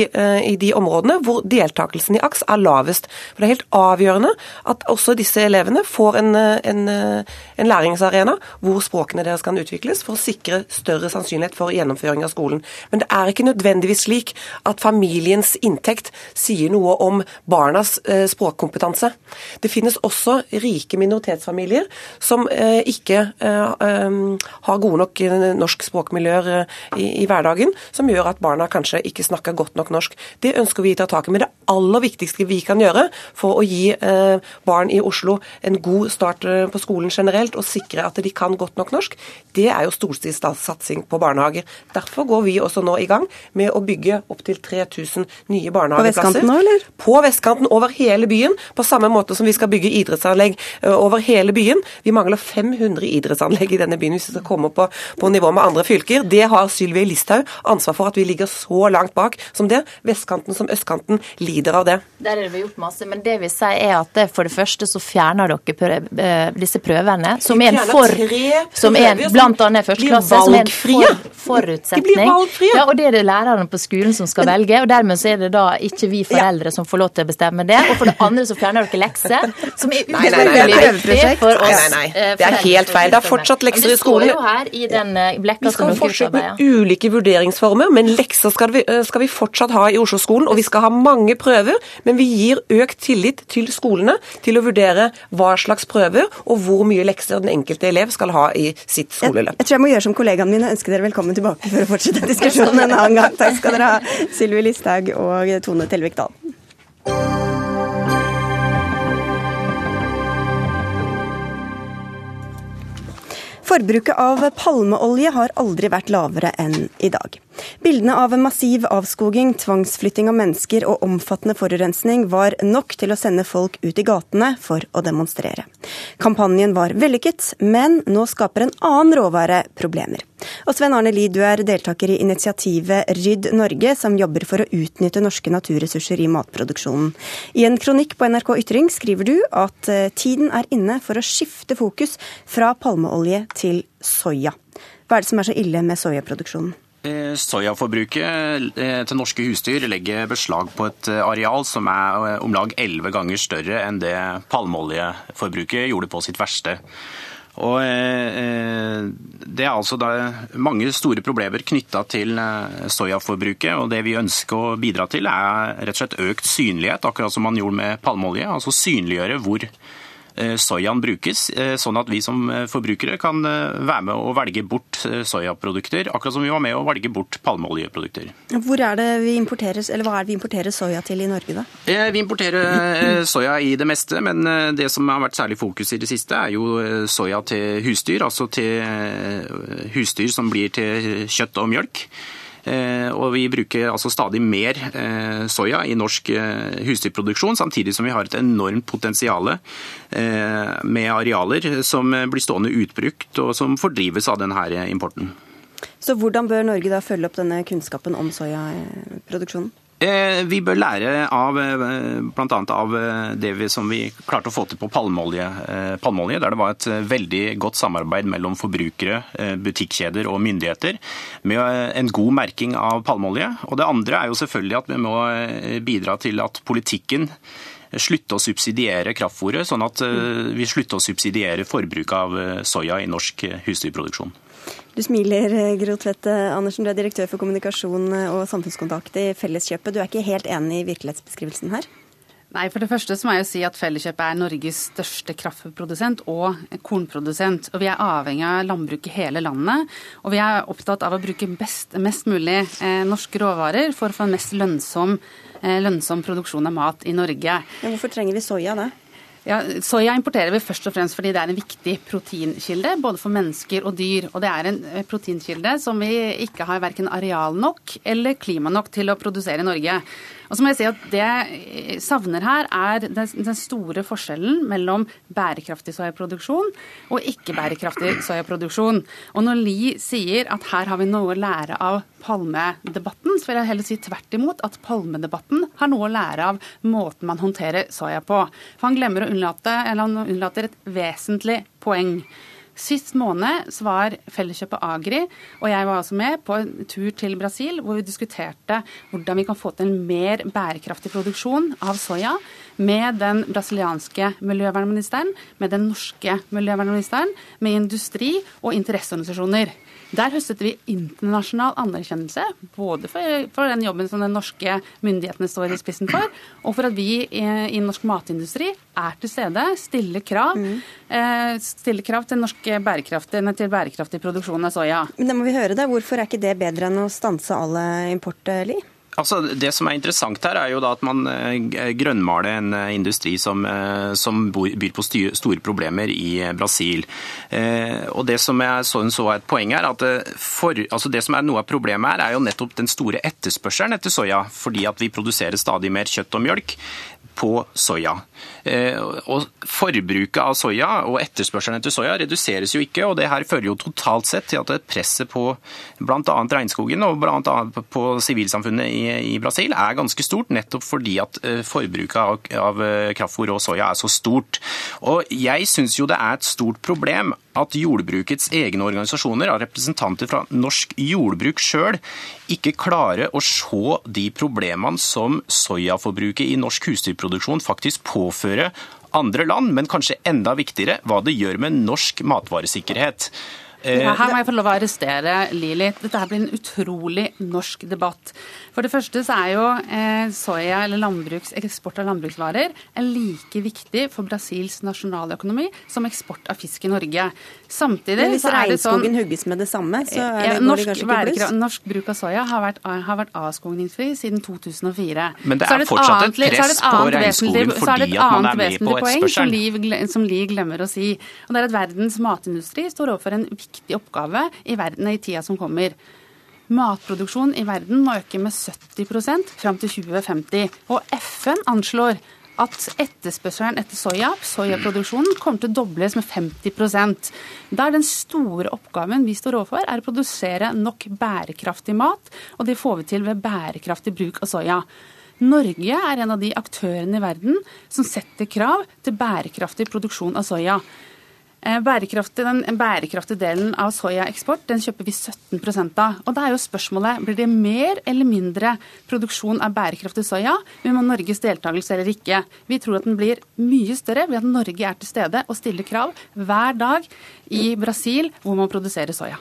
i de områdene hvor deltakelsen i AKS er lavest. For Det er helt avgjørende at også disse elevene får en, en, en læringsarena hvor språkene deres kan utvikles, for å sikre større sannsynlighet for gjennomføring av skolen. Men det er ikke nødvendigvis slik at familiens inntekt sier noe om barnas språkkompetanse. Det finnes også rike minoritetsfamilier som uh, ikke Ehm, har gode nok eh, norsk språkmiljøer eh, i, i, hverdagen, som gjør at barna kanskje ikke snakker godt nok norsk. Det ønsker vi å ta tak i. Men det aller viktigste vi kan gjøre for å gi eh, barn i Oslo en god start på skolen generelt, og sikre at de kan godt nok norsk, det er jo storstilt satsing på barnehager. Derfor går vi også nå i gang med å bygge opptil 3000 nye barnehageplasser. På vestkanten nå, eller? På vestkanten, over hele byen. På samme måte som vi skal bygge idrettsanlegg over hele byen. Vi mangler 500 idrettsanlegg i denne byen hvis vi skal komme på, på nivå med andre fylker. Det har Sylvi Listhaug ansvar for at vi ligger så langt bak som det. Vestkanten som østkanten lider av det. Der er det gjort masse, men det vi sier er at det, for det første så fjerner dere prøv, eh, disse prøvene, som er en for som er en, blant annet førsteklasse, som er en for, forutsetning. De blir valgfrie. Ja, og det er det lærerne på skolen som skal velge, og dermed så er det da ikke vi foreldre som får lov til å bestemme det. Og for det andre så fjerner dere lekser, som er utrolig viktig for oss. Nei, nei, nei. Det er helt feil. Det er fortsatt lekser i skolen. Det står jo her i den eh, Vi skal fortsette med ulike vurderingsformer, men lekser skal vi, eh, skal vi fortsatt ha i Oslo-skolen. Og vi skal ha mange prøver, men vi gir økt tillit til skolene til å vurdere hva slags prøver og hvor mye lekser den enkelte elev skal ha i sitt skoleløp. Jeg, jeg tror jeg må gjøre som kollegaene mine, ønske dere velkommen tilbake for å fortsette diskusjonen en annen gang. Takk skal dere ha, Sylvi Listhaug og Tone Telvik Dahl. Forbruket av palmeolje har aldri vært lavere enn i dag. Bildene av massiv avskoging, tvangsflytting av mennesker og omfattende forurensning var nok til å sende folk ut i gatene for å demonstrere. Kampanjen var vellykket, men nå skaper en annen råvare problemer. Og Sven Arne Lie, du er deltaker i initiativet Rydd Norge, som jobber for å utnytte norske naturressurser i matproduksjonen. I en kronikk på NRK Ytring skriver du at eh, tiden er inne for å skifte fokus fra palmeolje til soya. Hva er det som er så ille med soyaproduksjonen? Eh, soyaforbruket eh, til norske husdyr legger beslag på et eh, areal som er om lag elleve ganger større enn det palmeoljeforbruket gjorde på sitt verste. Og Det er altså mange store problemer knytta til soyaforbruket. og Det vi ønsker å bidra til, er rett og slett økt synlighet, akkurat som man gjorde med palmeolje. Altså synliggjøre hvor soyaen brukes, eh, sånn at vi som eh, forbrukere kan være med å velge bort soyaprodukter, akkurat som vi var med å velge bort palmeoljeprodukter. Hvor er det vi importerer, eller Hva er det vi importerer soya til i Norge, da? Vi importerer soya i det meste, men det som har vært særlig fokus i det siste, er jo soya til husdyr, altså til husdyr som blir til kjøtt og mjølk. Eh, og vi bruker altså stadig mer eh, soya i norsk eh, husdyrproduksjon, samtidig som vi har et enormt potensial med arealer som blir stående utbrukt, og som fordrives av denne importen. Så hvordan bør Norge da følge opp denne kunnskapen om soyaproduksjonen? Eh, vi bør lære av eh, bl.a. av eh, det vi, som vi klarte å få til på palmeolje, palmeolje, der det var et veldig godt samarbeid mellom forbrukere, butikkjeder og myndigheter med en god merking av palmeolje. Og Det andre er jo selvfølgelig at vi må bidra til at politikken slutte å subsidiere kraftfôret, sånn at vi slutter å subsidiere forbruk av soya i norsk husdyrproduksjon. Du smiler, Gro Tvedte Andersen. Du er direktør for kommunikasjon og samfunnskontakt i Felleskjøpet. Du er ikke helt enig i virkelighetsbeskrivelsen her? Nei, for det første så må jeg jo si at Felleskjøpet er Norges største kraftprodusent og kornprodusent. Og vi er avhengig av landbruk i hele landet. Og vi er opptatt av å bruke best, mest mulig eh, norske råvarer for å få en mest lønnsom, eh, lønnsom produksjon av mat i Norge. Men hvorfor trenger vi soya da? Ja, Soya importerer vi først og fremst fordi det er en viktig proteinkilde både for mennesker og dyr. Og det er en eh, proteinkilde som vi ikke har verken areal nok eller klima nok til å produsere i Norge. Og så må jeg si at Det jeg savner her, er den store forskjellen mellom bærekraftig soyaproduksjon og ikke-bærekraftig soyaproduksjon. Og når Li sier at her har vi noe å lære av palmedebatten, så vil jeg heller si tvert imot at palmedebatten har noe å lære av måten man håndterer soya på. For han glemmer å unnlate, eller han unnlater et vesentlig poeng. Sist måned var Felleskjøpet Agri og jeg var også med på en tur til Brasil hvor vi diskuterte hvordan vi kan få til en mer bærekraftig produksjon av soya med den brasilianske miljøvernministeren, med den norske miljøvernministeren, med industri og interesseorganisasjoner. Der høstet vi internasjonal anerkjennelse, både for, for, den jobben som den norske myndighetene står i spissen for, og for at vi i, i norsk matindustri er til stede, stiller krav, mm. eh, stiller krav til, norske bærekraftig, til bærekraftig produksjon av soya. Men da må vi høre det. Hvorfor er ikke det bedre enn å stanse alle import, Li? Altså, det som er interessant her, er jo da at man eh, grønnmaler en eh, industri som, eh, som byr på store problemer i Brasil. Og Det som jeg så, så er et poeng her, at for, altså det som er noe av problemet her, er jo nettopp den store etterspørselen etter soya. Fordi at vi produserer stadig mer kjøtt og mjølk på soya. Eh, og Forbruket av soya og etterspørselen etter soya reduseres jo ikke. og Det her fører jo totalt sett til at presset på bl.a. regnskogen og bl.a. på sivilsamfunnet i, i, Brasil er ganske stort, nettopp fordi at eh, forbruket av, av eh, kraftfôr og soya er så stort. Og Jeg syns jo det er et stort problem at jordbrukets egne organisasjoner, av representanter fra norsk jordbruk sjøl, ikke klarer å se de problemene som soyaforbruket i norsk husdyrproduksjon faktisk påfører andre land, men kanskje enda viktigere hva det gjør med norsk matvaresikkerhet. Ja, her må jeg få lov å arrestere Lili. Dette her blir en utrolig norsk debatt. For det første så er jo eh, soya eller eksport av landbruksvarer er like viktig for Brasils nasjonaløkonomi som eksport av fisk i Norge. Samtidig Men hvis regnskogen hugges med det samme, så er det, ja, norsk, det norsk bruk av soya har vært, har vært avskogningsfri siden 2004. Men det er, er fortsatt et press på regnskogen fordi at man er med på etterspørselen. Som Li glemmer å si. Og det er at verdens matindustri står overfor en viktig viktig oppgave i verden i tida som kommer. Matproduksjon i verden må øke med 70% fram til 2050. Og FN anslår at etterspørselen etter soya, soyaproduksjonen, kommer til å dobles med 50% Da er den store oppgaven vi står overfor, er å produsere nok bærekraftig mat, og det får vi til ved bærekraftig bruk av soya. Norge er en av de aktørene i verden som setter krav til bærekraftig produksjon av soya. Eh, bærekraftig, den bærekraftige delen av soyaeksport den kjøper vi 17% av. Og da er jo spørsmålet blir det mer eller mindre produksjon av bærekraftig soya med Norges deltakelse eller ikke. Vi tror at den blir mye større ved at Norge er til stede og stiller krav hver dag i Brasil hvor man produserer soya.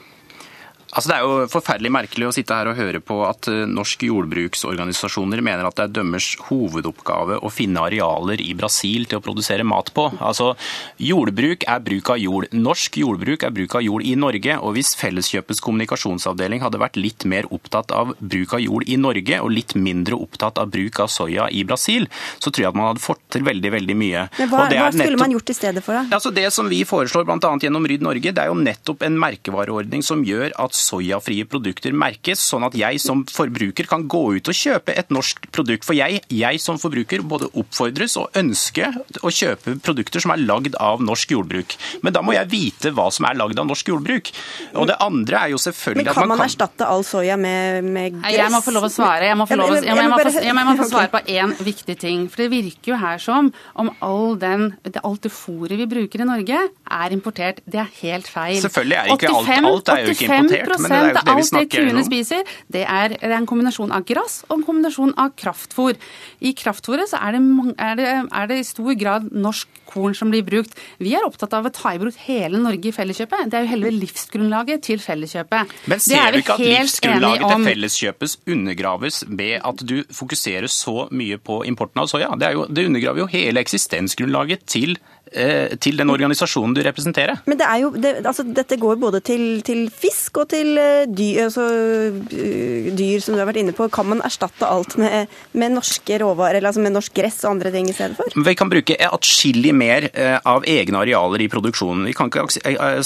Altså, det er jo forferdelig merkelig å sitte her og høre på at eh, norske jordbruksorganisasjoner mener at det er dømmers hovedoppgave å finne arealer i Brasil til å produsere mat på. Altså, Jordbruk er bruk av jord. Norsk jordbruk er bruk av jord i Norge. og Hvis Felleskjøpets kommunikasjonsavdeling hadde vært litt mer opptatt av bruk av jord i Norge og litt mindre opptatt av bruk av soya i Brasil, så tror jeg at man hadde fått til veldig veldig mye. Men hva, hva skulle nettopp, man gjort i stedet for det? Altså, det som vi foreslår bl.a. gjennom Rydd Norge, det er jo nettopp en merkevareordning som gjør at soyafrie produkter merkes, sånn at jeg som forbruker kan gå ut og kjøpe et norsk produkt. For jeg, jeg som forbruker både oppfordres og ønsker å kjøpe produkter som er lagd av norsk jordbruk. Men da må jeg vite hva som er lagd av norsk jordbruk. Og det andre er jo selvfølgelig at man kan Men kan man, erstatte all soya med, med gress? Jeg må få lov å svare. Jeg må få, lov å... jeg må, jeg må få, jeg må få svare på én viktig ting. For det virker jo her som om all den, alt det fôret vi bruker i Norge, er importert. Det er helt feil. Selvfølgelig er ikke 85, alt, alt er jo ikke importert men det er jo ikke det vi snakker om. Alt det kuene spiser, det er, det er, en kombinasjon av gress og en kombinasjon av kraftfôr. I kraftfôret så er det, er det, er det i stor grad norsk korn som blir brukt. Vi er opptatt av å ta i bruk hele Norge i Felleskjøpet. Det er jo hele livsgrunnlaget til Felleskjøpet. Men ser du ikke at livsgrunnlaget til Felleskjøpet undergraves ved at du fokuserer så mye på importen av soya? Det, jo, det undergraver jo hele eksistensgrunnlaget til Eh, til den organisasjonen du representerer. Men det jo, det, altså, dette går både til, til, fisk og til eh, dyr, altså, eh, dyr, som du har vært inne på. Kan man erstatte alt med, med norske råvarer, eller altså med norsk gress og andre ting i stedet for? Vi kan bruke atskillig mer av egne arealer i produksjonen. Vi kan ikke,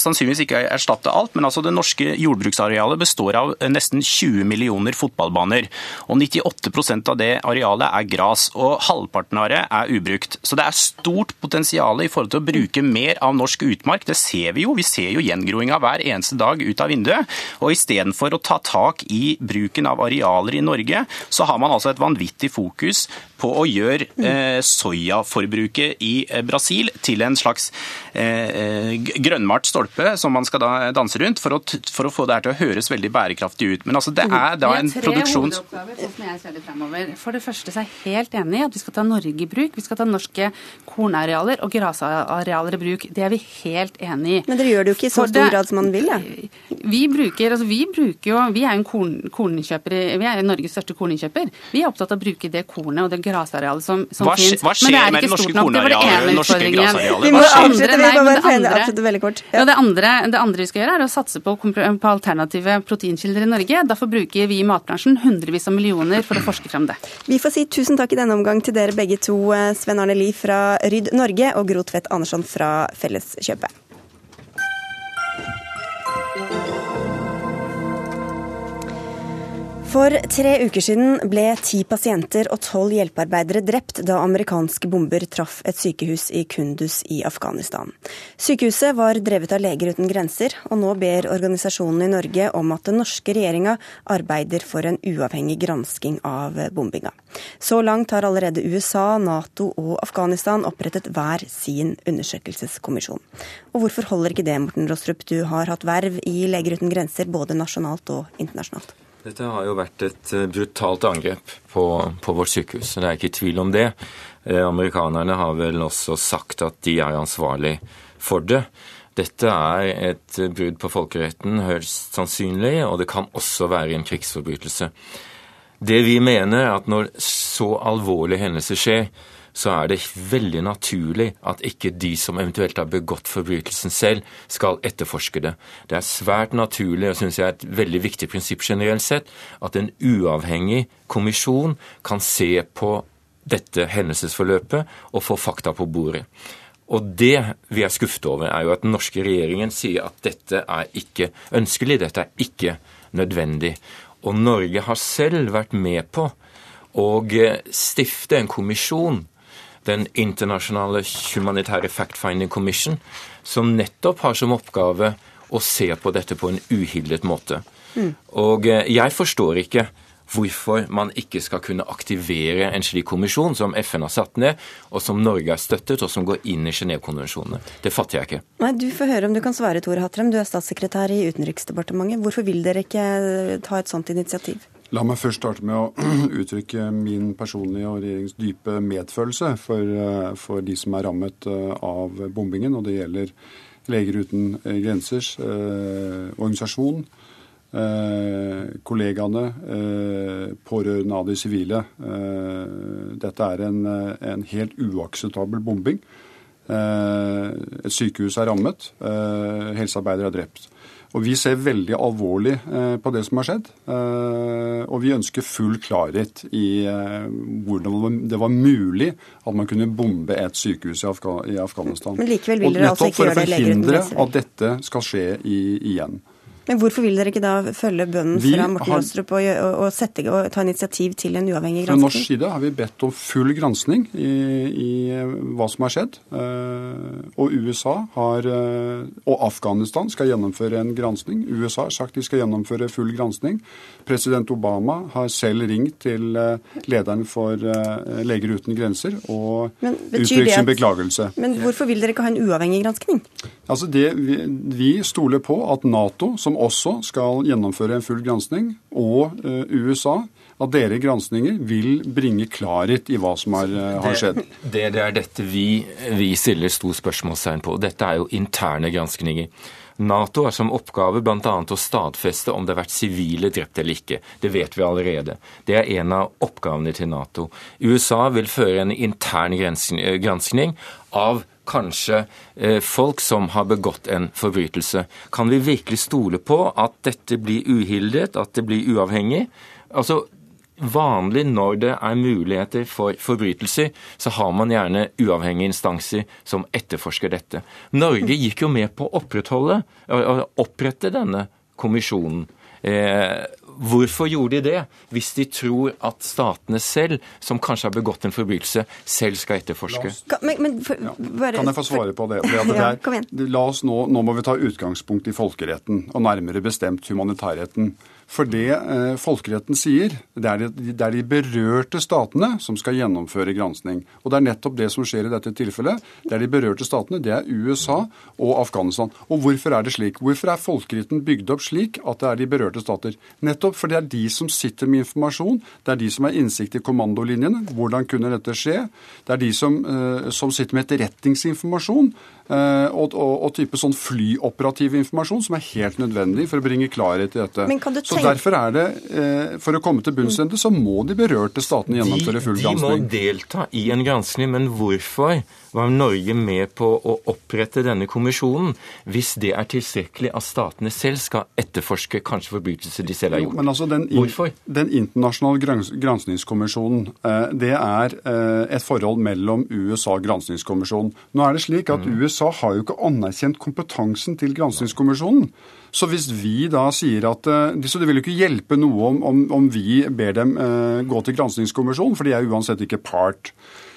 sannsynligvis ikke erstatte alt, men altså det norske jordbruksarealet består av nesten 20 millioner fotballbaner. Og 98% av det arealet er gras, og halvparten av det er ubrukt. Så det er stort potensial i forhold til å bruke mer av norsk utmark. Det ser vi jo. Vi ser jo gjengroinga hver eneste dag ut av vinduet. Og istedenfor å ta tak i bruken av arealer i Norge, så har man altså et vanvittig fokus på å gjøre eh, soyaforbruket i eh, Brasil til en slags eh, eh grønnmalt stolpe som man skal da danse rundt, for å, for å, få det her til å høres veldig bærekraftig ut. Men altså, det er da en produksjon sånn For det første så er jeg helt enig i at vi skal ta Norge i bruk. Vi skal ta norske kornarealer og grasarealer i bruk. Det er vi helt enig i. Men dere gjør det jo ikke i så stor grad som man vil, da? Vi bruker, altså vi bruker jo Vi er en korn, vi er Norges største korninnkjøper. Vi er opptatt av å bruke det kornet og det grasarealet som, som hva, finnes. Hva skjer med det norske? Norske grasarealer? Vi må avslutte, vi må bare avslutte veldig kort. Ja. det, andre, det, andre, vi skal gjøre, er å satse på, på alternative proteinkilder i Norge. Derfor bruker vi i matbransjen hundrevis av millioner for å forske frem det. Vi får si tusen takk i denne omgang til dere begge to, eh, Sven Arne Lie fra Rydd Norge og Gro Tvedt Andersson fra Felleskjøpet. For tre uker siden ble ti pasienter og tolv hjelpearbeidere drept da amerikanske bomber traff et sykehus i Kundus i Afghanistan. Sykehuset var drevet av Leger uten grenser, og nå ber organisasjonen i Norge om at den norske regjeringa arbeider for en uavhengig gransking av bombinga. Så langt har allerede USA, Nato og Afghanistan opprettet hver sin undersøkelseskommisjon. Og hvorfor holder ikke det, Morten Rostrup, du har hatt verv i Leger uten grenser både nasjonalt og internasjonalt? Dette har jo vært et eh, brutalt angrep på, på vårt sykehus. Det er ikke tvil om det. Eh, amerikanerne har vel også sagt at de er ansvarlig for det. Dette er et brudd på folkeretten, høyst sannsynlig, og det kan også være en krigsforbrytelse. Det vi mener, er at når så alvorlige hendelser skjer, så er det veldig naturlig at ikke de som eventuelt har begått forbrytelsen selv, skal etterforske det. Det er svært naturlig, og syns jeg er et veldig viktig prinsipp generelt sett, at en uavhengig kommisjon kan se på dette hendelsesforløpet og få fakta på bordet. Og det vi er skuffet over, er jo at den norske regjeringen sier at dette er ikke ønskelig, dette er ikke nødvendig. Og Norge har selv vært med på å stifte en kommisjon den internasjonale humanitære fact-finding commission, som nettopp har som oppgave å se på dette på en uhildet måte. Mm. Og eh, jeg forstår ikke hvorfor man ikke skal kunne aktivere en slik kommisjon som FN har satt ned, og som Norge har støttet, og som går inn i Genévekonvensjonene. Det fatter jeg ikke. Nei, Du får høre om du kan svare, Tore Hatrem. Du er statssekretær i Utenriksdepartementet. Hvorfor vil dere ikke ta et sånt initiativ? La meg først starte med å uttrykke min personlige og regjeringens dype medfølelse for, eh, for, de som er rammet eh, av bombingen. Og det gjelder Leger uten grensers eh, organisasjon, eh, kollegaene, eh, pårørende av de sivile. Eh, dette er en, en, helt uakseptabel bombing. et sykehus er rammet. helsearbeidere er drept. Og Vi ser veldig alvorlig eh, på det som har skjedd. Eh, og vi ønsker full klarhet i eh, hvordan det var mulig at man kunne bombe et sykehus i, Afghanistan. Men likevel vil dere altså ikke det leger uten grenser? For å forhindre at dette skal skje igjen. Men hvorfor vil dere ikke da følge bønnen fra Morten. Astrup og, og, sette, og, ta initiativ til en uavhengig gransking? Fra norsk side har vi bedt om full gransking i, i hva som har skjedd. Uh, og USA har, uh, og Afghanistan skal gjennomføre en gransking. USA har sagt de skal gjennomføre full gransking. President Obama har selv ringt til lederen for Leger uten grenser og uttrykt sin beklagelse. Men hvorfor vil dere ikke ha en uavhengig gransking? Altså det, vi, vi stoler på at Nato, som også skal gjennomføre en full gransking, og uh, USA at dere granskninger vil bringe klarhet i hva som har, uh, har skjedd? Det, det, er dette vi, vi stiller stort spørsmålstegn på. Dette er jo interne granskninger. Nato har som oppgave bl.a. å stadfeste om det har vært sivile drept eller ikke. Det vet vi allerede. Det er en av oppgavene til Nato. USA vil føre en intern granskning av kanskje eh, folk som har begått en forbrytelse. Kan vi virkelig stole på at dette blir uhildet, at det blir uavhengig? Altså, Vanlig når det er muligheter for forbrytelser, så har man gjerne uavhengige instanser som etterforsker dette. Norge gikk jo med på å opprette denne kommisjonen. Eh, hvorfor gjorde de det, hvis de tror at statene selv, som kanskje har begått en forbrytelse, selv skal etterforske? Kan, men, men for, bare, Kan jeg få svare på det? det, det Ja, er, kom igjen. la oss nå, nå må vi ta utgangspunkt i folkeretten, og nærmere bestemt humanitærretten. For det eh, folkeretten sier, det er, de, det er de berørte statene som skal gjennomføre gransking. Og det er nettopp det som skjer i dette tilfellet. Det er de berørte statene, det er USA og Afghanistan. Og hvorfor er det slik? Hvorfor er folkeretten bygd opp slik at det er de berørte stater? Nettopp for det er de som sitter med informasjon, det er de som har innsikt i kommandolinjene. Hvordan kunne dette skje? Det er de som, eh, som sitter med etterretningsinformasjon. eh, Og, og, og type sånn flyoperativ informasjon som er helt nødvendig for å bringe klarhet i dette. Men kan du Så tenke- derfor er det, eh, for å komme til bunns så må de berørte statene gjennomføre full gransking. de må delta i en granskning, men hvorfor var Norge med på å opprette denne kommisjonen hvis det er tilstrekkelig at statene selv skal etterforske kanskje forbrytelser de selv har Jo, gjort? Men altså, den, Hvorfor? den internasjonale granskningskommisjonen, eh, det er eh, et forhold mellom USA og granskningskommisjonen. Nå er det slik at Mm. USA har jo ikke anerkjent kompetansen til granskningskommisjonen. Så hvis vi da sier at eh, Så det vil jo ikke hjelpe noe om, om, om vi ber dem gå til granskningskommisjonen, for de er uansett ikke part.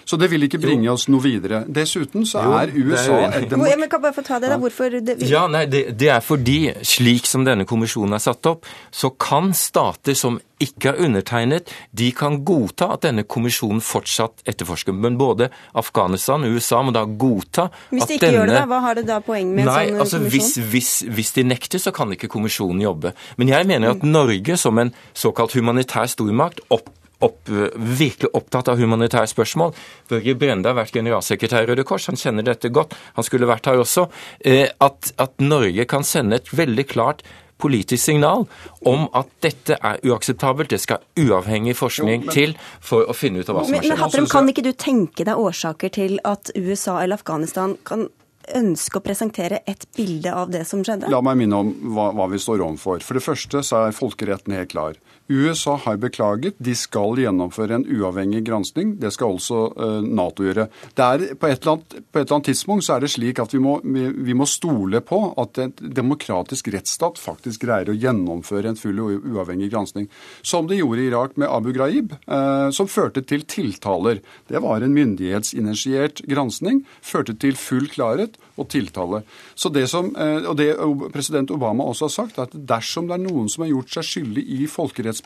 Så det vil ikke bringe oss noe videre. Dessuten så Jo, er det er USA jo enig. et demokrati. men kan bare få ta det da, hvorfor det, vil... Ja, nei, det, det er fordi, slik som denne kommisjonen er satt opp, så kan stater som ikke har undertegnet, de kan godta at denne kommisjonen fortsatt etterforsker. Men både Afghanistan og USA må da godta Hvis de ikke denne gjør det, da, hva har det da poeng med Nei, en sånn altså hvis, kommisjon? hvis, hvis de nekter, så kan ikke kommisjonen jobbe. Men jeg mener at Norge som en såkalt humanitær stormakt opp opp, virkelig opptatt av humanitære spørsmål. Børge Brende har vært generalsekretær i Røde Kors, han kjenner dette godt. Han skulle vært her også. Eh, at, at Norge kan sende et veldig klart politisk signal om at dette er uakseptabelt. Det skal uavhengig forskning Jo, men- til for å finne ut av hva som Men, har men skjedd. Hattrem, synes kan ikke du tenke deg årsaker til at USA eller Afghanistan kan ønske å presentere et bilde av det som skjedde? La meg minne om hva, hva vi står overfor. For det første så er folkeretten helt klar. USA har beklaget. De skal gjennomføre en uavhengig gransking. Det skal også eh, Nato gjøre. Er, på, et annet, på et eller annet tidspunkt så er det slik at vi må, vi, må stole på at en demokratisk rettsstat faktisk greier å gjennomføre en full og uavhengig gransking. Som de gjorde i Irak med Abu Ghraib, eh, som førte til tiltaler. Det var en myndighetsinitiert gransking. Førte til full klarhet og tiltale. Så det som, eh, og det president Obama også har sagt, er at dersom det er noen som har gjort seg skyldig i folkerettsbrudd,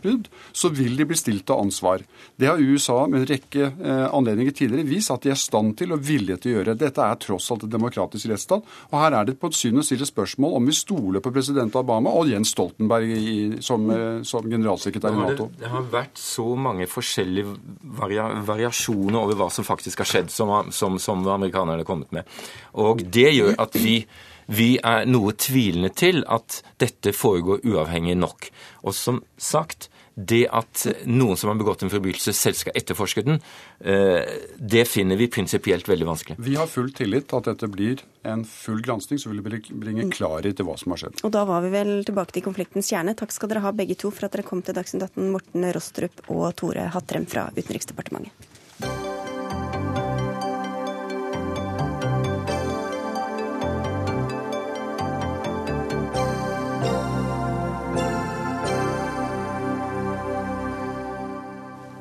så vil de bli stilt til ansvar. Det har USA med en rekke eh, anledninger tidligere vist at de er i stand til og villige til å gjøre. Dette er tross alt en demokratisk rettsstat. Og her er det på et syn å stille spørsmål om vi stoler på president Obama og Jens Stoltenberg i, som, eh, som generalsekretær i Nato. Det, det har vært så mange forskjellige varia, variasjoner over hva som faktisk har skjedd, som, som, som amerikanerne har kommet med. Og det gjør at vi, vi er noe tvilende til at dette foregår uavhengig nok. Og som sagt, det at noen som har begått en forbrytelse, selv skal etterforske den, eh, det finner vi prinsipielt veldig vanskelig. Vi har full tillit til at dette blir en full gransking som vil bringe klarhet i hva som har skjedd. Og da var vi vel tilbake til konfliktens kjerne. Takk skal dere ha begge to for at dere kom til Dagsnytt 18, Morten Rostrup og Tore Hatrem fra Utenriksdepartementet.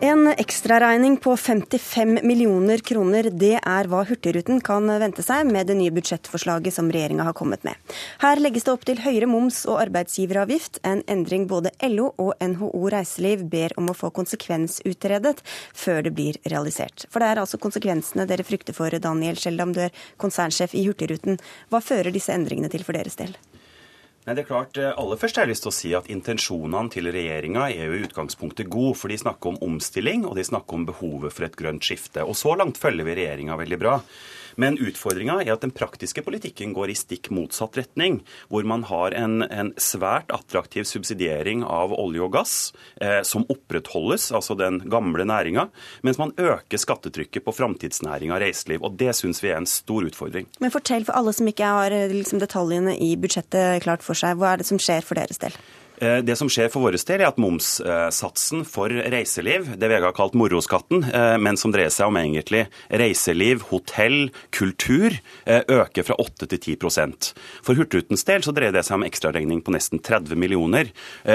En ekstraregning på 55 millioner kroner, det er hva Hurtigruten kan vente seg med det nye budsjettforslaget som regjeringa har kommet med. Her legges det opp til høyere moms og arbeidsgiveravgift, en endring både LO og NHO Reiseliv ber om å få konsekvensutredet før det blir realisert. For det er altså konsekvensene dere frykter for, Daniel Skjeldam, du er konsernsjef i Hurtigruten. Hva fører disse endringene til for deres del? Nei, det er klart, eh, Aller først har jeg lyst til å si at intensjonene til regjeringa er jo i utgangspunktet god. For de snakker om omstilling, og de snakker om behovet for et grønt skifte. Og så langt følger vi regjeringa veldig bra. Men utfordringa er at den praktiske politikken går i stikk motsatt retning. Hvor man har en, en svært attraktiv subsidiering av olje og gass, eh, som opprettholdes, altså den gamle næringa, mens man øker skattetrykket på framtidsnæringa reiseliv. Og det syns vi er en stor utfordring. Men fortell for alle som ikke har liksom, detaljene i budsjettet klart for seg, hva er det som skjer for deres del? Eh, det som skjer for vår del, er at momssatsen for reiseliv, det vi har kalt moroskatten, eh, men som dreier seg om egentlig reiseliv, hotell, kultur, eh, øker fra 8 til 10 For Hurtigrutens del så dreier det seg om ekstraregning på nesten 30 millioner.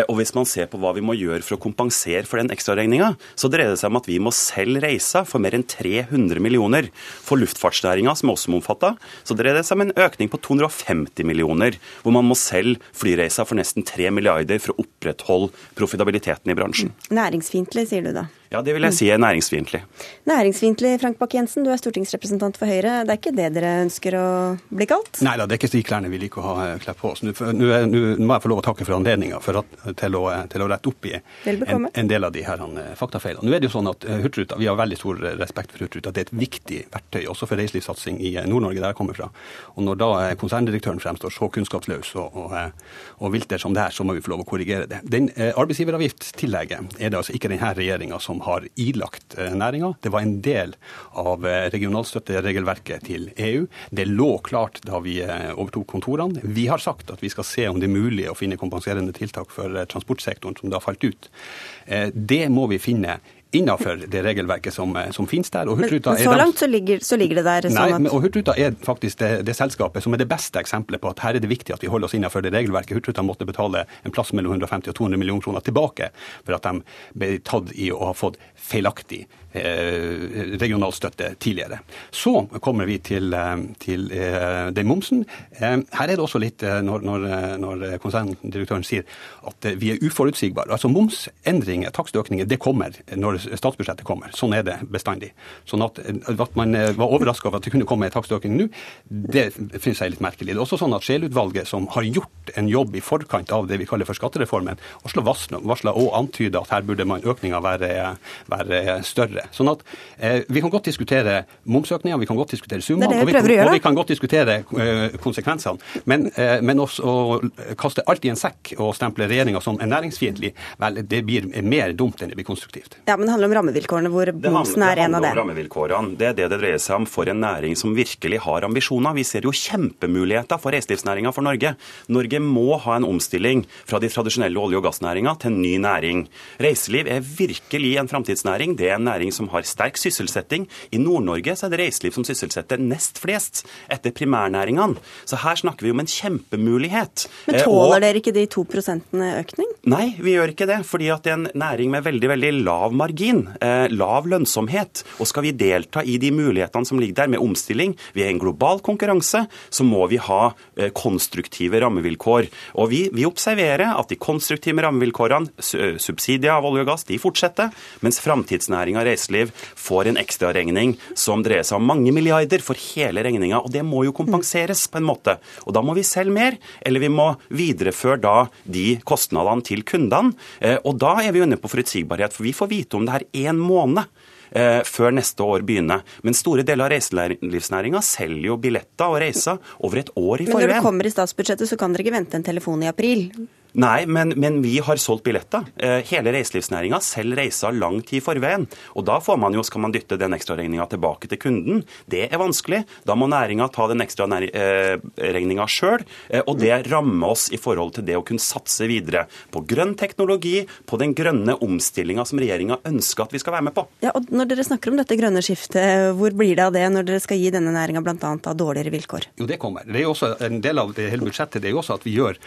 Og hvis man ser på hva vi må gjøre for å kompensere for den ekstraregninga, så dreier det seg om at vi må selv reise for mer enn 300 millioner. For luftfartsnæringa, som også må omfatte, så dreier det seg om en økning på 250 millioner, hvor man må selv flyreise for nesten 3 milliarder for å opprettholde profitabiliteten i bransjen. Næringsfiendtlig, sier du da? Ja, det vil jeg si er næringsfiendtlig. Næringsfiendtlig, Frank Bakke-Jensen, du er stortingsrepresentant for Høyre. Det er ikke det dere ønsker å bli kalt? Nei da, det er ikke de klærne vi liker å ha klær på oss. Nå, må jeg få lov å takke for anledninga til, til, å rette opp i en, en, del av de her eh, faktafeilene. Nå er det jo sånn at Hurtigruta, Vi har veldig stor respekt for Hurtruta. Det er et viktig verktøy også for reiselivssatsing i eh, Nord-Norge, der jeg kommer fra. Og Når da konserndirektøren fremstår så kunnskapsløs og, og, og vilter som det er, så må vi få lov å korrigere det. Den Arbeidsgiveravgiftstillegget er det altså ikke denne regjeringa som har ilagt eh, næringa. Det var en del av eh, regionalstøtteregelverket til EU. Det lå klart da vi eh, overtok kontorene. Vi har sagt at vi skal se om det er mulig å finne kompenserende tiltak for transportsektoren som da falt ut. Det må vi finne innenfor det regelverket som, som finnes der. men, men så langt så ligger, så ligger, det der? Sånn nei, men, og Hurtruta er faktisk det, det, selskapet som er det beste eksempelet på at her er det viktig at vi holder oss innenfor det regelverket. Hurtruta måtte betale en plass mellom 150 og 200 millioner kroner tilbake for at de ble tatt i å ha fått feilaktig eh, regional støtte tidligere. Så kommer vi til, eh, til eh, den momsen. Her er det også litt, når, når, når konserndirektøren sier at vi er uforutsigbare. Altså Momsendringer, takstøkninger, det kommer når statsbudsjettet kommer. Sånn er det bestandig. Sånn at, at man var overraska over at det kunne komme en takstøkning nå, det finner jeg litt merkelig. Det er også sånn at Sjelutvalget, som har gjort en jobb i forkant av det vi kaller for skattereformen, varsla og antyda at her burde man økninga være, være være Sånn at eh, Vi kan godt diskutere momsøkninger, vi kan godt diskutere summene, og, og, vi kan godt diskutere eh, konsekvensene. Men, eh, men også å kaste alt i en sekk og stemple regjeringa som en næringsfiendtlig, vel, det blir mer dumt enn det blir konstruktivt. Ja, Men det handler om rammevilkårene, hvor momsen er en av det. Det handler om rammevilkårene. Det er det det dreier seg om for en næring som virkelig har ambisjoner. Vi ser jo kjempemuligheter for reiselivsnæringa for Norge. Norge må ha en omstilling fra de tradisjonelle olje- og gassnæringa til en ny næring. Reiseliv er virkelig en framtidsnæring. Det er en næring som har sterk sysselsetting. I Nord-Norge er det reiseliv som sysselsetter nest flest etter primærnæringene. Så her snakker vi om en kjempemulighet. Men eh, tåler og... dere ikke de to prosentene økning? Nei, vi gjør ikke det. Fordi at det er en næring med veldig veldig lav margin, eh, lav lønnsomhet. Og skal vi delta i de mulighetene som ligger der med omstilling, vi er i en global konkurranse, så må vi ha eh, konstruktive rammevilkår. Og vi, vi observerer at de konstruktive rammevilkårene, subsidier av olje og gass, de fortsetter. mens framtidsnæringa reiseliv får en ekstraregning som dreier seg om mange milliarder for hele regninga. Og det må jo kompenseres på en måte. Og da må vi selge mer, eller vi må videreføre da de kostnadene til kundene. Eh, og da er vi jo inne på forutsigbarhet, for vi får vite om det her én måned eh, før neste år begynner. Men store deler av reiselivsnæringa selger jo billetter og reiser over et år i forveien. Men når det kommer i statsbudsjettet, så kan dere ikke vente en telefon i april? Nei, men, men, vi har solgt billetter. Eh, hele reiselivsnæringa selger reiser lang tid i forveien. Og da får man jo, skal man dytte den ekstraregninga tilbake til kunden. Det er vanskelig. Da må næringa ta den ekstra regninga sjøl. Eh, og det rammer oss i forhold til det å kunne satse videre på grønn teknologi, på den grønne omstillinga som regjeringa ønsker at vi skal være med på. Ja, og Når dere snakker om dette grønne skiftet, hvor blir det av det når dere skal gi denne næringa bl.a. dårligere vilkår? Jo, det kommer. Det er jo også En del av det hele budsjettet det er jo også at vi gjør,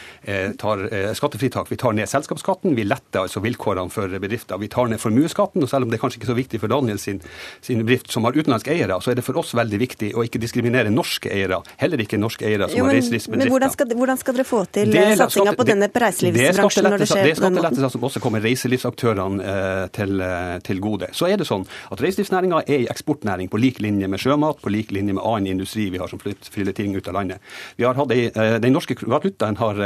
tar skattefritak. Vi tar ned selskapsskatten, vi letter altså vilkårene for bedrifter. Vi tar ned formuesskatten, og selv om det er kanskje ikke så viktig for Daniel sin, sin bedrift som har utenlandske eiere, så er det for oss veldig viktig å ikke diskriminere norske eiere, heller ikke norske eiere som jo, men, har reiselivsbedrifter. Men hvordan skal, hvordan skal, dere få til eh, satsinga på denne reiselivsbransjen når det skjer på den måten? Det er skattelettelser som også kommer reiselivsaktørene eh, til, eh, til, gode. Så er det sånn at reiselivsnæringa er i eksportnæring på lik linje med sjømat, på lik linje med annen industri vi har som flytter ting ut av landet. Vi har hatt, Den norske valutaen har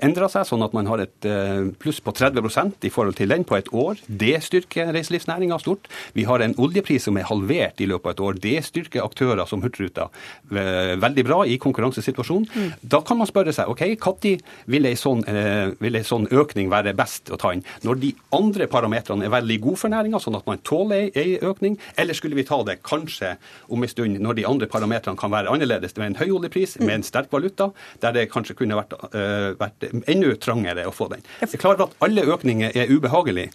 endra seg, sånn at man har et eh, pluss på 30% i forhold til den på et år. Det styrker reiselivsnæringa stort. Vi har en oljepris som er halvert i løpet av et år. Det styrker aktører som Hurtigruta eh, veldig bra i konkurransesituasjonen. Mm. Da kan man spørre seg ok, når vil ei sånn, eh, sånn økning være best å ta inn? Når de andre parametrene er veldig gode for næringa, sånn at man tåler ei økning, eller skulle vi ta det kanskje om en stund når de andre parametrene kan være annerledes, med en høy oljepris, med en sterk valuta, der det kanskje kunne vært, vært enda trangere å få den. Det er klart at alle økninger er ubehagelige,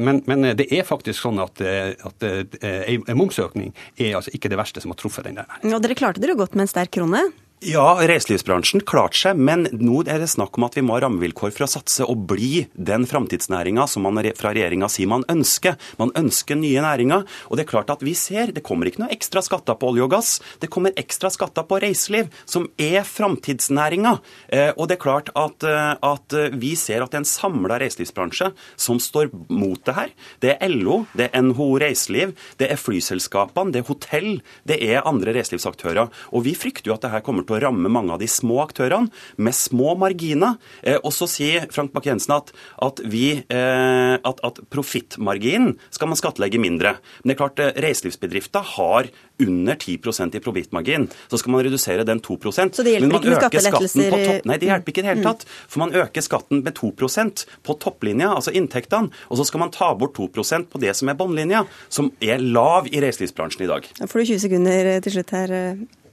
men, men det er faktisk sånn at, at en momsøkning er altså ikke det verste som har truffet den der. Og dere klarte dere godt med en sterk krone? Ja, reiselivsbransjen klarte seg, men nå er det snakk om at vi må ha rammevilkår for å satse og bli den framtidsnæringa som man fra regjeringa sier man ønsker. Man ønsker nye næringer. Og det er klart at vi ser, det kommer ikke noe ekstra skatter på olje og gass. Det kommer ekstra skatter på reiseliv, som er framtidsnæringa. Eh, og det er klart at, eh, at vi ser at det er en samla reiselivsbransje som står mot det her. Det er LO, det er NHO Reiseliv, det er flyselskapene, det er hotell, det er andre reiselivsaktører. Og vi frykter jo at det her kommer til å ramme mange av de små aktørene med små marginer. Eh, og så sier Frank Bakke-Jensen at, at, eh, at, at profittmarginen skal man skattlegge mindre. Men det er klart, eh, reiselivsbedrifter har under 10% i profittmargin. Så skal man redusere den 2% Så det hjelper ikke med skattelettelser? Topp... Nei, det hjelper ikke i det hele mm. tatt. For man øker skatten med 2% på topplinja, altså inntektene, og så skal man ta bort 2% på det som er båndlinja, som er lav i reiselivsbransjen i dag. Da får du 20 sekunder til slutt her.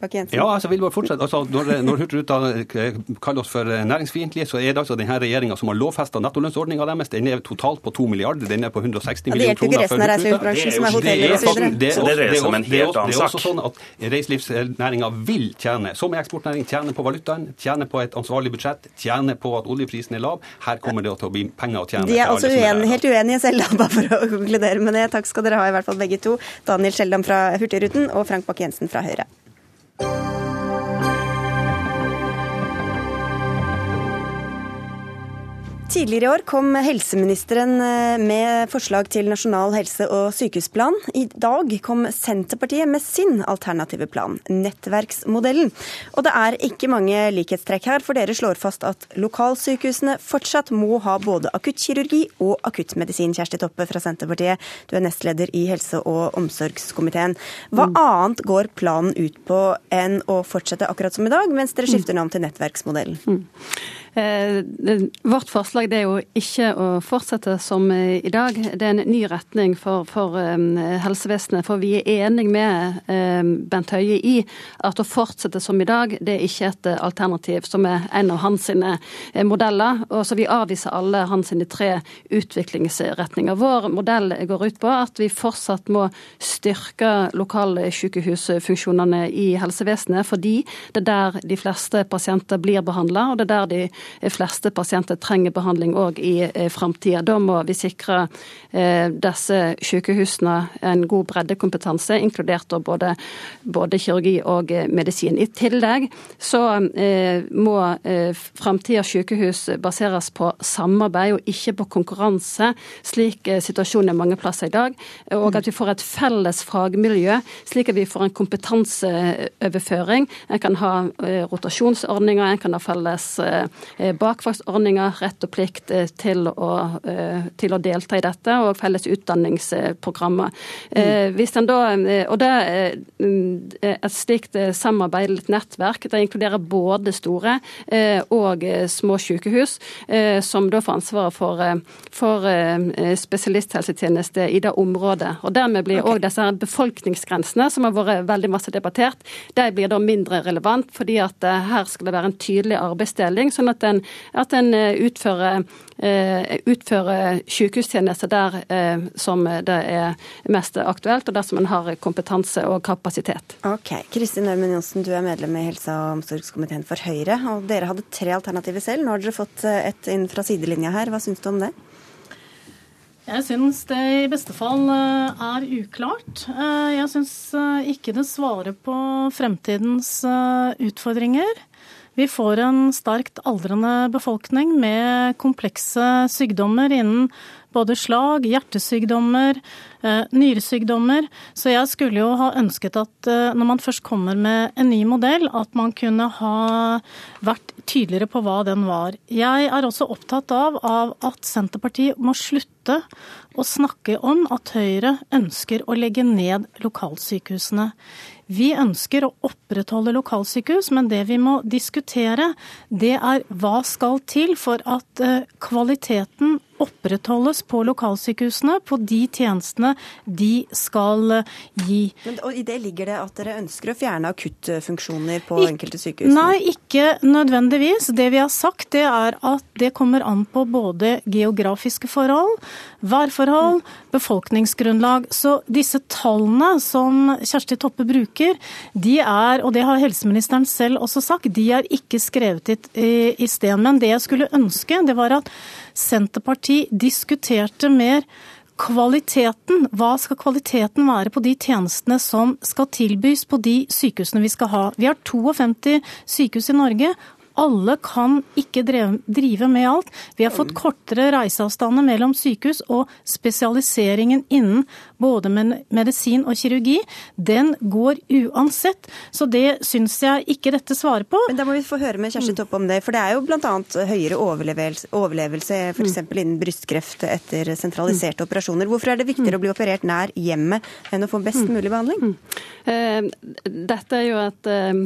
Bakke-Jensen? Ja, altså, vil bare fortsette. Altså, når, når Hurtigruta eh, kaller oss for eh, næringsfiendtlige, så er det altså denne regjeringa som har lovfesta nettolønnsordninga deres. Den er totalt på 2 milliarder. Den er på 160 millioner kroner. Ja, det er ikke resten av reiselivsbransjen, som er osv. Det, det, det annen sak. Det er også sånn at reiselivsnæringa vil tjene, som eksportnæring, tjene på valutaen, tjene på et ansvarlig budsjett, tjene på at oljeprisen er lav. Her kommer det til å bli penger å tjene. De er også uen, helt uenige selv, bare for å konkludere med det. Takk skal dere ha, i hvert fall begge to. Daniel Skjeldam fra Hurtigruten og Frank Bakke-Jensen fra Høyre. Tidligere i år kom helseministeren eh, med forslag til nasjonal helse- og sykehusplan. I dag kom Senterpartiet med sin alternative plan, nettverksmodellen. Og det er ikke mange likhetstrekk her, for dere slår fast at lokalsykehusene fortsatt må ha både akuttkirurgi og akuttmedisin. Kjersti Toppe fra Senterpartiet, du er nestleder i helse- og omsorgskomiteen. Hva mm. annet går planen ut på enn å fortsette akkurat som i dag, mens dere skifter navn til nettverksmodellen? Eh, vårt forslag er jo ikke å fortsette som i dag. Det er en ny retning for, for eh, helsevesenet. For vi er enig med eh, Bent Høie i at å fortsette som i dag, det er ikke et alternativ som er en av hans sine modeller. Og så vi avviser alle hans sine tre utviklingsretninger. Vår modell går ut på at vi fortsatt må styrke lokalsykehusfunksjonene i helsevesenet, fordi det er der de fleste pasienter blir behandla, og det er der de fleste pasienter trenger behandling òg i eh, framtida. Da må vi sikre eh, disse sykehusene en god breddekompetanse, inkludert både, både, kirurgi og eh, medisin. I tillegg så må framtidas sykehus baseres på samarbeid og ikke på konkurranse, slik situasjonen er mange plasser i dag. Og at vi får et felles fagmiljø, slik at vi får en kompetanseoverføring. En kan ha rotasjonsordninger, en kan ha felles Eh, bakvaktsordninger, rett og plikt eh, til å, eh, til å, delta i dette, og felles utdanningsprogrammer. Mm. Hvis en da, og det er Et slikt samarbeid, et nettverk, det inkluderer både store og små sykehus, som da får ansvaret for, for spesialisthelsetjeneste i det området. Og Dermed blir òg okay. disse befolkningsgrensene, som har vært veldig masse debattert, de blir da mindre relevant, fordi at her skal det være en tydelig arbeidsdeling. sånn at en, at en eh, utfører, eh, utfører sykehustjenester der eh, som det er mest aktuelt, og der som en har kompetanse og kapasitet. Ok. Kristin Ørmen Johnsen, du er medlem i helse- og omsorgskomiteen for Høyre. og Dere hadde tre alternativer selv. Nå har dere fått et inn fra sidelinja her. Hva syns du om det? Jeg syns det i beste fall er uklart. Jeg syns ikke det svarer på fremtidens utfordringer. Vi får en sterkt aldrende befolkning med komplekse sykdommer innen både slag, hjertesykdommer, eh, nyresykdommer. Så jeg skulle jo ha ønsket at eh, når man først kommer med en ny modell, at man kunne ha vært tydeligere på hva den var. Jeg er også opptatt av, av at Senterpartiet må slutte å snakke om at Høyre ønsker å legge ned lokalsykehusene. Vi ønsker å opprettholde lokalsykehus, men det vi må diskutere, det er hva skal til for at eh, kvaliteten opprettholdes på lokalsykehusene, på de tjenestene de skal eh, gi. Men, og I det ligger det at dere ønsker å fjerne akuttfunksjoner på Ik enkelte sykehus? Nei, ikke nødvendigvis. Det vi har sagt, det er at det kommer an på både geografiske forhold, værforhold, befolkningsgrunnlag. Så disse tallene som Kjersti Toppe bruker, de er, og det har helseministeren selv også sagt, de er ikke skrevet i, i sten. Men det jeg skulle ønske, det var at Senterpartiet diskuterte mer kvaliteten. Hva skal kvaliteten være på de tjenestene som skal tilbys på de sykehusene vi skal ha? Vi har 52 sykehus i Norge. Alle kan ikke drive med alt. Vi har fått kortere reiseavstander mellom sykehus, og spesialiseringen innen både medisin og kirurgi, den går uansett. Så det syns jeg ikke dette svarer på. Men Da må vi få høre med Kjersti Toppe om det. For det er jo bl.a. høyere overlevelse, overlevelse f.eks. innen brystkreft etter sentraliserte operasjoner. Hvorfor er det viktigere å bli operert nær hjemmet enn å få best mulig behandling? Eh, dette er jo et, en,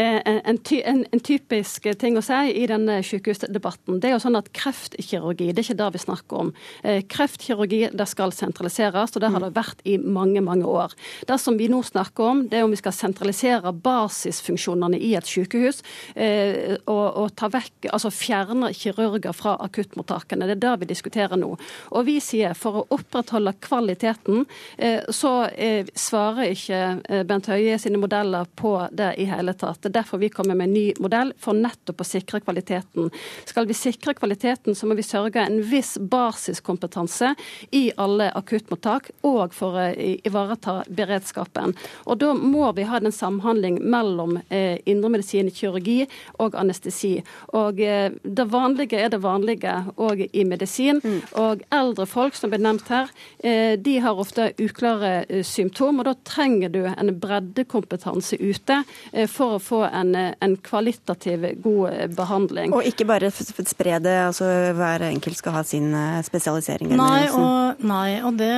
en, en, en, typisk ting å si i denne sykehusdebatten. Det er jo sånn at Kreftkirurgi det er ikke det vi snakker om. Eh, kreftkirurgi det skal sentraliseres. og det har det vært i mange mange år. Det som vi nå snakker om, det er om vi skal sentralisere basisfunksjonene i et sykehus eh, og, og, ta vekk, altså fjerne kirurger fra akuttmottakene. Det er det vi diskuterer nå. Og vi sier for å opprettholde kvaliteten, eh, så svarer ikke Bent Høie sine modeller på det i hele tatt. Det er derfor vi kommer med en ny modell, for nettopp å sikre kvaliteten. Skal vi sikre kvaliteten, så må vi sørge en viss basiskompetanse i alle akuttmottak og for å ivareta beredskapen. Og Da må vi ha den samhandling mellom eh, indremedisin, kirurgi og anestesi. Og eh, Det vanlige er det vanlige òg i medisin. Mm. Og eldre folk, som ble nevnt her, eh, de har ofte uklare symptom. og Da trenger du en breddekompetanse ute for å få en, en kvalitativ god eh, behandling. Og ikke bare spre det, altså hver enkelt skal ha sin spesialisering? Nei, og, nei, og det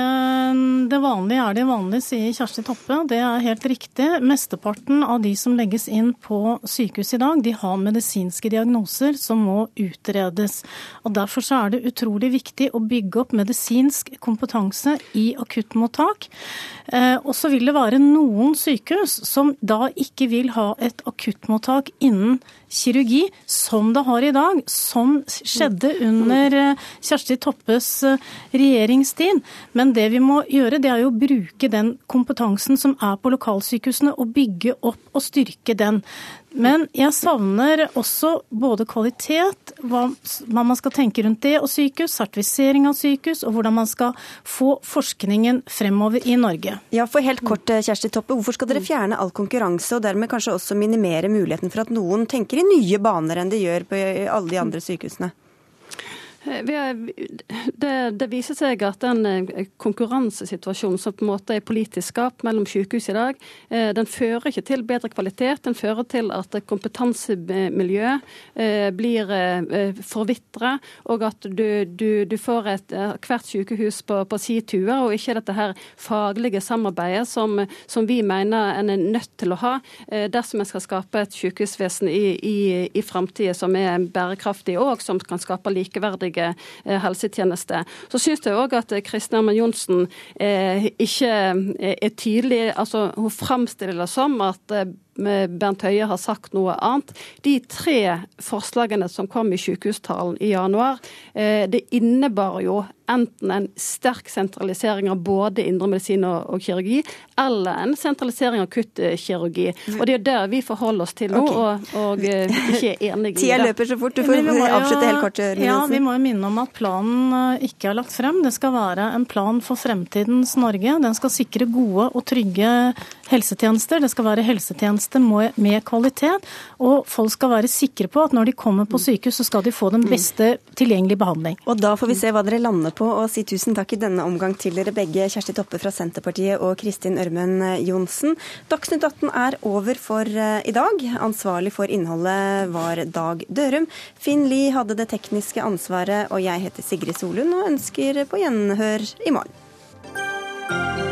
det vanlige er det vanlige, sier Kjersti Toppe. Det er helt riktig. Mesteparten av de som legges inn på sykehus i dag, de har medisinske diagnoser som må utredes. Og Derfor så er det utrolig viktig å bygge opp medisinsk kompetanse i akuttmottak. Eh, og så vil det være noen sykehus som da ikke vil ha et akuttmottak innen kirurgi, som det har i dag, som skjedde under eh, Kjersti Toppes eh, regjeringstid. Men det vi må gjøre, det er jo å bruke den kompetansen som er på lokalsykehusene, og bygge opp og styrke den. Men jeg savner også både kvalitet, hva, man skal tenke rundt det og sykehus, sertifisering av sykehus, og hvordan man skal få forskningen fremover i Norge. Ja, for helt kort, eh, Kjersti Toppe, Hvorfor skal dere fjerne all konkurranse, og dermed kanskje også minimere muligheten for at noen tenker i nye baner enn de gjør på alle de andre sykehusene? Det, det, viser seg at den eh, konkurransesituasjonen som på en måte er politisk skapt mellom sykehus i dag, eh, den fører ikke til bedre kvalitet. Den fører til at kompetansemiljøet eh, blir forvitre, og at du, du, du får et, hvert sykehus på, på si tue, og ikke dette her faglige samarbeidet som, som, vi mener en er nødt til å ha dersom en skal skape et sykehusvesen i, i, i framtida som er bærekraftig, og som kan skape likeverdige offentlige eh, helsetjeneste. Så syns jeg òg at Kristin Ørmen Johnsen eh, ikke eh, er tydelig. altså Hun framstiller det som at Bernt Høie har sagt noe annet. De tre forslagene som kom i sykehustalen i januar, det innebar jo enten en sterk sentralisering av både indremedisin og, og kirurgi, eller en sentralisering av kuttkirurgi. Og det er det vi forholder oss til nå, okay. og, og eh, ikke er enige i det. Tida løper så fort. Du får avslutte helt kort. Ja, Vi må jo minne om at planen eh, ikke er lagt frem. Det skal være en plan for fremtidens Norge. Den skal sikre gode og trygge helsetjenester. Det skal være helsetjenester med kvalitet. Og folk skal være sikre på at når de kommer på sykehus, så skal de få den beste tilgjengelige behandling. Og da får vi se hva dere lander på, og si tusen takk i denne omgang til dere begge, Kjersti Toppe fra Senterpartiet og Kristin Ørmen Johnsen. Dagsnytt 18 er over for eh, i dag. Ansvarlig for innholdet var Dag Dørum. Finn Lie hadde det tekniske ansvaret, og jeg heter Sigrid Solund og ønsker på gjenhør i morgen.